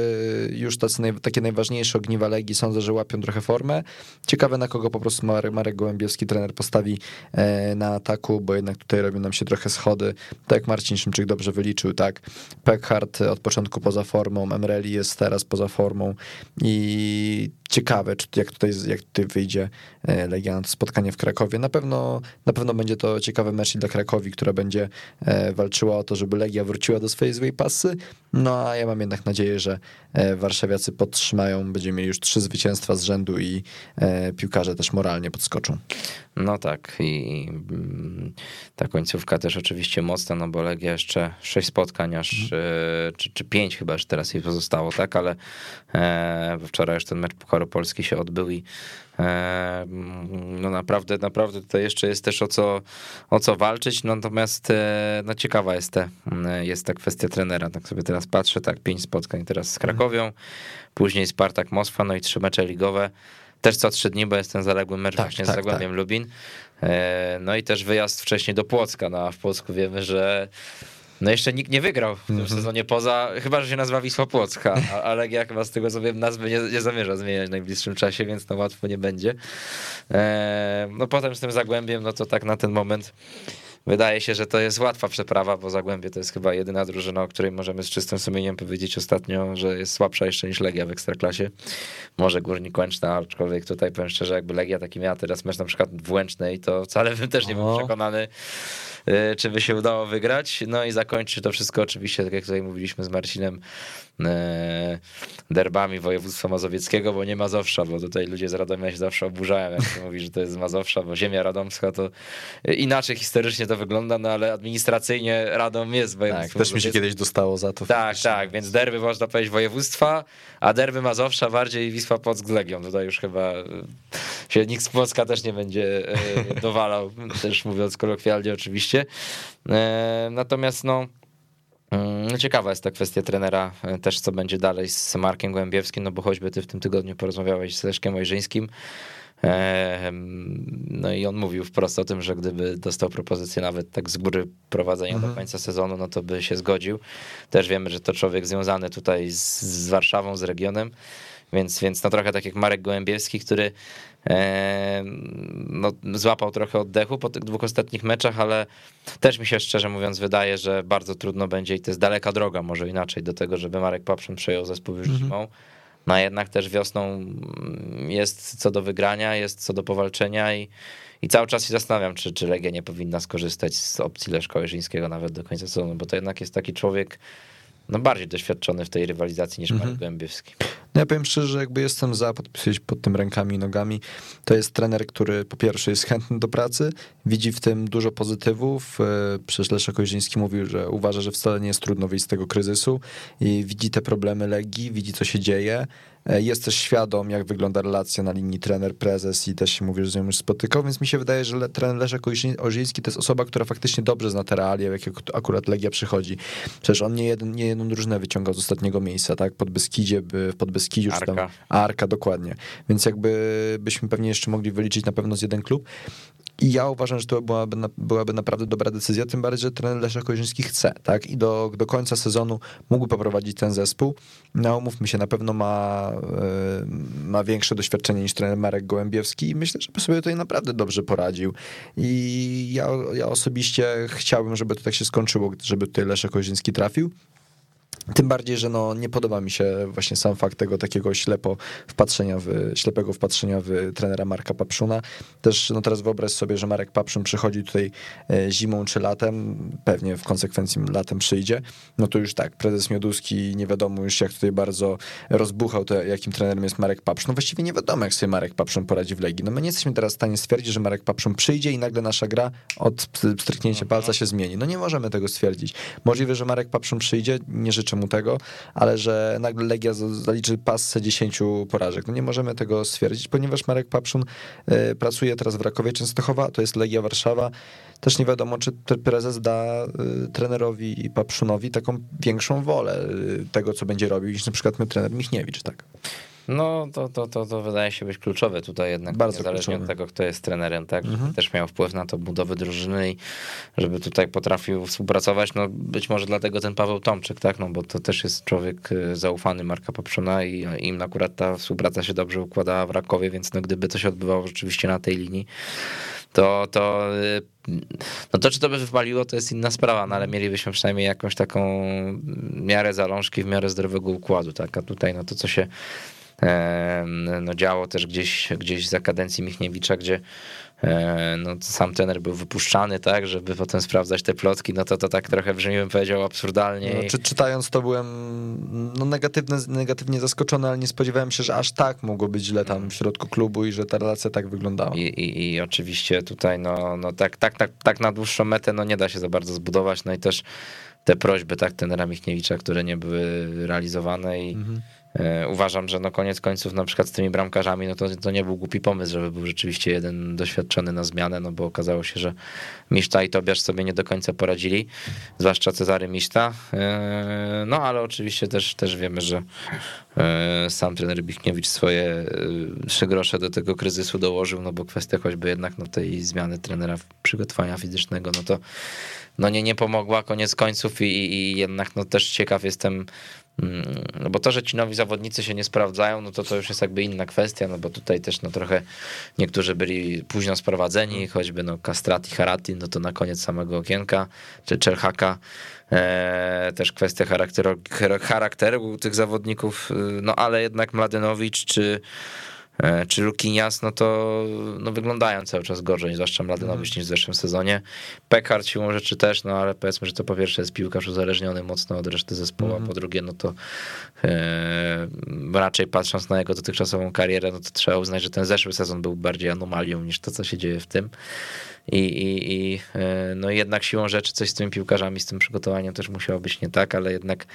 Speaker 3: już tacy, takie najważniejsze ogniwa Legii sądzę, że łapią trochę formę. Ciekawe na kogo po prostu Marek, Marek Gołębiewski, trener postawi e, na ataku, bo jednak tutaj robią nam się trochę schody. Tak jak Marcin Szymczyk dobrze wyliczył, tak. Peckhardt od początku poza formą, Emreli jest teraz poza formą i ciekawe, jak tutaj, jak tutaj wyjdzie e, Legia na to spotkanie w Krakowie. Na pewno, na pewno będzie to ciekawy mecz dla Krakowi, która będzie e, walczyła o to, żeby Legia wróciła do swojej złej pasy. No a ja mam jednak nadzieję, że e, warszawiacy podtrzymają, będziemy mieli już trzy zwycięstwa z rzędu i piłkarze też moralnie podskoczą.
Speaker 1: No tak i mm, ta końcówka też oczywiście mocna, no bo Legia jeszcze sześć spotkań aż, mhm. czy, czy pięć chyba już teraz jej pozostało, tak, ale wczoraj już ten mecz Pucharu Polski się odbył i e, no naprawdę, naprawdę tutaj jeszcze jest też o co, o co walczyć, natomiast e, no ciekawa jest, te, jest ta kwestia trenera, tak sobie teraz patrzę, tak, pięć spotkań teraz z Krakowią, później Spartak Moskwa, no i trzy mecze ligowe, też co trzy dni, bo jest ten zaległy mecz tak, właśnie tak, z Zagłębiem tak. Lubin. E, no i też wyjazd wcześniej do Płocka, no a w Płocku wiemy, że no jeszcze nikt nie wygrał w tym -hmm. sezonie poza, chyba że się nazywa Wisła Płocka, ale ja chyba z tego co wiem nazwy nie, nie zamierza zmieniać w najbliższym czasie, więc no łatwo nie będzie. E, no potem z tym Zagłębiem, no to tak na ten moment wydaje się, że to jest łatwa przeprawa, bo Zagłębie to jest chyba jedyna drużyna, o której możemy z czystym sumieniem powiedzieć ostatnio, że jest słabsza jeszcze niż Legia w Ekstraklasie. Może Górnik Łęczna, aczkolwiek tutaj powiem szczerze, jakby Legia taki miała teraz mecz na przykład w Łęcznej, to wcale bym też nie był przekonany, czy by się udało wygrać. No i zakończy to wszystko oczywiście, tak jak tutaj mówiliśmy z Marcinem, E, derbami województwa mazowieckiego, bo nie Mazowsza, bo tutaj ludzie z Radomia się zawsze oburzają, jak się mówi, że to jest Mazowsza, bo ziemia radomska to inaczej historycznie to wygląda, no ale administracyjnie Radom jest
Speaker 3: województwem. Tak, też mi się kiedyś dostało za to.
Speaker 1: Tak, tak, więc derby można powiedzieć województwa, a derby Mazowsza bardziej Wisła z Legią. Tutaj już chyba e, się nikt z Płocka też nie będzie e, dowalał, [laughs] też mówiąc kolokwialnie oczywiście. Natomiast no Mm, no ciekawa jest ta kwestia trenera, e, też co będzie dalej z Markiem Głębiewskim, no bo choćby ty w tym tygodniu porozmawiałeś z Leszkiem Ojrzyńskim, e, no i on mówił wprost o tym, że gdyby dostał propozycję nawet tak z góry prowadzenia mhm. do końca sezonu, no to by się zgodził. Też wiemy, że to człowiek związany tutaj z, z Warszawą, z regionem, więc, więc no trochę tak jak Marek Gołębiewski, który no, złapał trochę oddechu po tych dwóch ostatnich meczach, ale też mi się szczerze mówiąc wydaje, że bardzo trudno będzie i to jest daleka droga, może inaczej, do tego, żeby Marek Papszyn przejął zespół już mhm. zimą. No a jednak też wiosną jest co do wygrania, jest co do powalczenia i, i cały czas się zastanawiam, czy, czy Legia nie powinna skorzystać z opcji Leszka Ojrzyńskiego nawet do końca sezonu, bo to jednak jest taki człowiek, no bardziej doświadczony w tej rywalizacji niż mhm. Marek.
Speaker 3: No ja powiem szczerze, że jakby jestem za podpisać pod tym rękami i nogami. To jest trener, który po pierwsze jest chętny do pracy, widzi w tym dużo pozytywów. E, przecież Leszek Koździński mówił, że uważa, że wcale nie jest trudno wyjść z tego kryzysu i widzi te problemy Legii, widzi co się dzieje E, jest też świadom, jak wygląda relacja na linii trener-prezes i też się mówi, że z nią już spotykał, więc mi się wydaje, że trener Leszek Ożyński to jest osoba, która faktycznie dobrze zna te realia, w jakie akurat Legia przychodzi. Przecież on nie, jeden, nie jedną drużynę wyciągał z ostatniego miejsca, tak? Pod Beskidzie, w Podbeskidziu, Arka. czy tam Arka, dokładnie. Więc jakby byśmy pewnie jeszcze mogli wyliczyć na pewno z jeden klub. I ja uważam, że to byłaby, byłaby naprawdę dobra decyzja, tym bardziej, że trener Leszek Koźniński chce, tak? I do, do końca sezonu mógłby poprowadzić ten zespół. No, umówmy się, na pewno ma, yy, ma większe doświadczenie niż trener Marek Gołębiewski i myślę, że by sobie tutaj naprawdę dobrze poradził. I ja, ja osobiście chciałbym, żeby to tak się skończyło, żeby tutaj Leszek Koźniński trafił. Tym bardziej, że no, nie podoba mi się właśnie sam fakt tego takiego ślepo wpatrzenia w, ślepego wpatrzenia w trenera Marka Papszuna. Też no teraz wyobraź sobie, że Marek Papszun przychodzi tutaj e, zimą czy latem, pewnie w konsekwencji latem przyjdzie, no to już tak, prezes Mioduski nie wiadomo już jak tutaj bardzo rozbuchał to, jakim trenerem jest Marek Papszun. No właściwie nie wiadomo, jak sobie Marek Papszun poradzi w Legii. No my nie jesteśmy teraz w stanie stwierdzić, że Marek Papszun przyjdzie i nagle nasza gra od stryknięcia palca się zmieni. No nie możemy tego stwierdzić. Możliwe, że Marek Papszun przyjdzie, nie życzę mu tego, ale że nagle Legia zaliczy pasce 10 porażek. No nie możemy tego stwierdzić, ponieważ Marek Papszun e, pracuje teraz w Rakowie Częstochowa, to jest Legia Warszawa. Też nie wiadomo, czy prezes da e, trenerowi Papszunowi taką większą wolę e, tego, co będzie robił, niż na przykład my trener Michniewicz, tak?
Speaker 1: No to, to, to, to wydaje się być kluczowe tutaj jednak, Bardzo niezależnie kluczowe. od tego, kto jest trenerem, tak? Mhm. Też miał wpływ na to budowę drużyny i żeby tutaj potrafił współpracować, no być może dlatego ten Paweł Tomczyk, tak? No bo to też jest człowiek y, zaufany Marka Poprzona i im akurat ta współpraca się dobrze układała w Rakowie, więc no gdyby to się odbywało rzeczywiście na tej linii, to, to y, no to czy to by wypaliło, to jest inna sprawa, no ale mielibyśmy przynajmniej jakąś taką miarę zalążki w miarę zdrowego układu, tak? A tutaj no to, co się no, działo też gdzieś, gdzieś za kadencji Michniewicza, gdzie no, sam trener był wypuszczany, tak, żeby potem sprawdzać te plotki, no to to tak trochę brzmi, bym powiedział, absurdalnie.
Speaker 3: No, czy, czytając to byłem no, negatywny, negatywnie zaskoczony, ale nie spodziewałem się, że aż tak mogło być źle tam w środku klubu i że ta relacja tak wyglądała.
Speaker 1: I, i, i oczywiście tutaj no, no tak, tak, tak, tak na dłuższą metę no, nie da się za bardzo zbudować, no i też te prośby tak tenera Michniewicza, które nie były realizowane i mhm E, uważam, że no koniec końców na przykład z tymi bramkarzami, no to, to nie był głupi pomysł, żeby był rzeczywiście jeden doświadczony na zmianę, no bo okazało się, że Miszta i Tobiasz sobie nie do końca poradzili, zwłaszcza Cezary Miszta. E, no ale oczywiście też, też wiemy, że E, sam trener Bichniewicz swoje trzy grosze do tego kryzysu dołożył, no bo kwestia choćby jednak no, tej zmiany trenera przygotowania fizycznego, no to no nie, nie pomogła koniec końców i, i jednak no też ciekaw jestem, no bo to, że ci nowi zawodnicy się nie sprawdzają, no to to już jest jakby inna kwestia, no bo tutaj też no trochę niektórzy byli późno sprowadzeni, choćby no Kastrati, Harati, no to na koniec samego okienka, czy Czerhaka, e, też kwestia charakteru, charakteru tych zawodników, y, no ale jednak Mladenowicz czy czy Lukinias, no to no wyglądają cały czas gorzej, zwłaszcza Mladenowicz mm. niż w zeszłym sezonie. Pekar siłą rzeczy też, no ale powiedzmy, że to po pierwsze jest piłkarz uzależniony mocno od reszty zespołu, mm. a mhm. po drugie, no to e, raczej patrząc na jego dotychczasową karierę, no to trzeba uznać, że ten zeszły sezon był bardziej anomalią niż to, co się dzieje w tym. I, i, i e, no jednak siłą rzeczy coś z tymi piłkarzami, z tym przygotowaniem też musiało być nie tak, ale jednak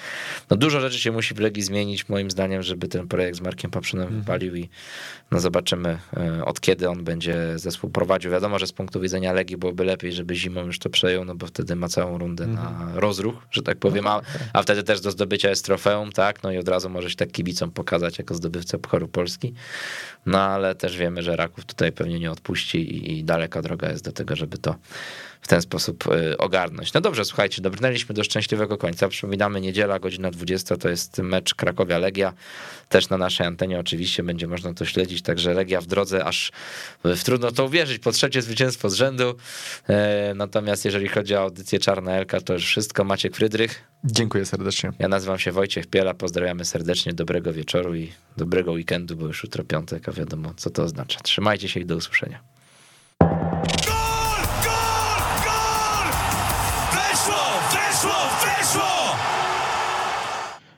Speaker 1: no dużo rzeczy się musi w Legii zmienić, moim zdaniem, żeby ten projekt z Markiem Paprzynem mhm. wypalił i no zobaczymy e, od kiedy on będzie zespół prowadził. Wiadomo, że z punktu widzenia Legii byłoby lepiej, żeby zimą już to przejął, no bo wtedy ma całą rundę na mhm. rozruch, że tak powiem, a, a wtedy też do zdobycia jest trofeum, tak, no i od razu może się tak kibicom pokazać jako zdobywca Pucharu Polski, no ale też wiemy, że Raków tutaj pewnie nie odpuści i, i daleka droga jest do tego, żeby to w ten sposób y, ogarnąć. No dobrze, słuchajcie, dobrnęliśmy do szczęśliwego końca. Przypominamy, niedziela, godzina 20 to jest mecz Krakowia-Legia. Też na naszej antenie oczywiście będzie można to śledzić, także Legia w drodze, aż w trudno to uwierzyć, po trzecie zwycięstwo z rzędu. E, natomiast jeżeli chodzi o audycję Czarna Elka, to już wszystko. Maciek Frydrych.
Speaker 3: Dziękuję serdecznie.
Speaker 1: Ja nazywam się Wojciech Piela, pozdrawiamy serdecznie, dobrego wieczoru i dobrego weekendu, bo już jutro piątek, a wiadomo co to oznacza. Trzymajcie się i do usłyszenia.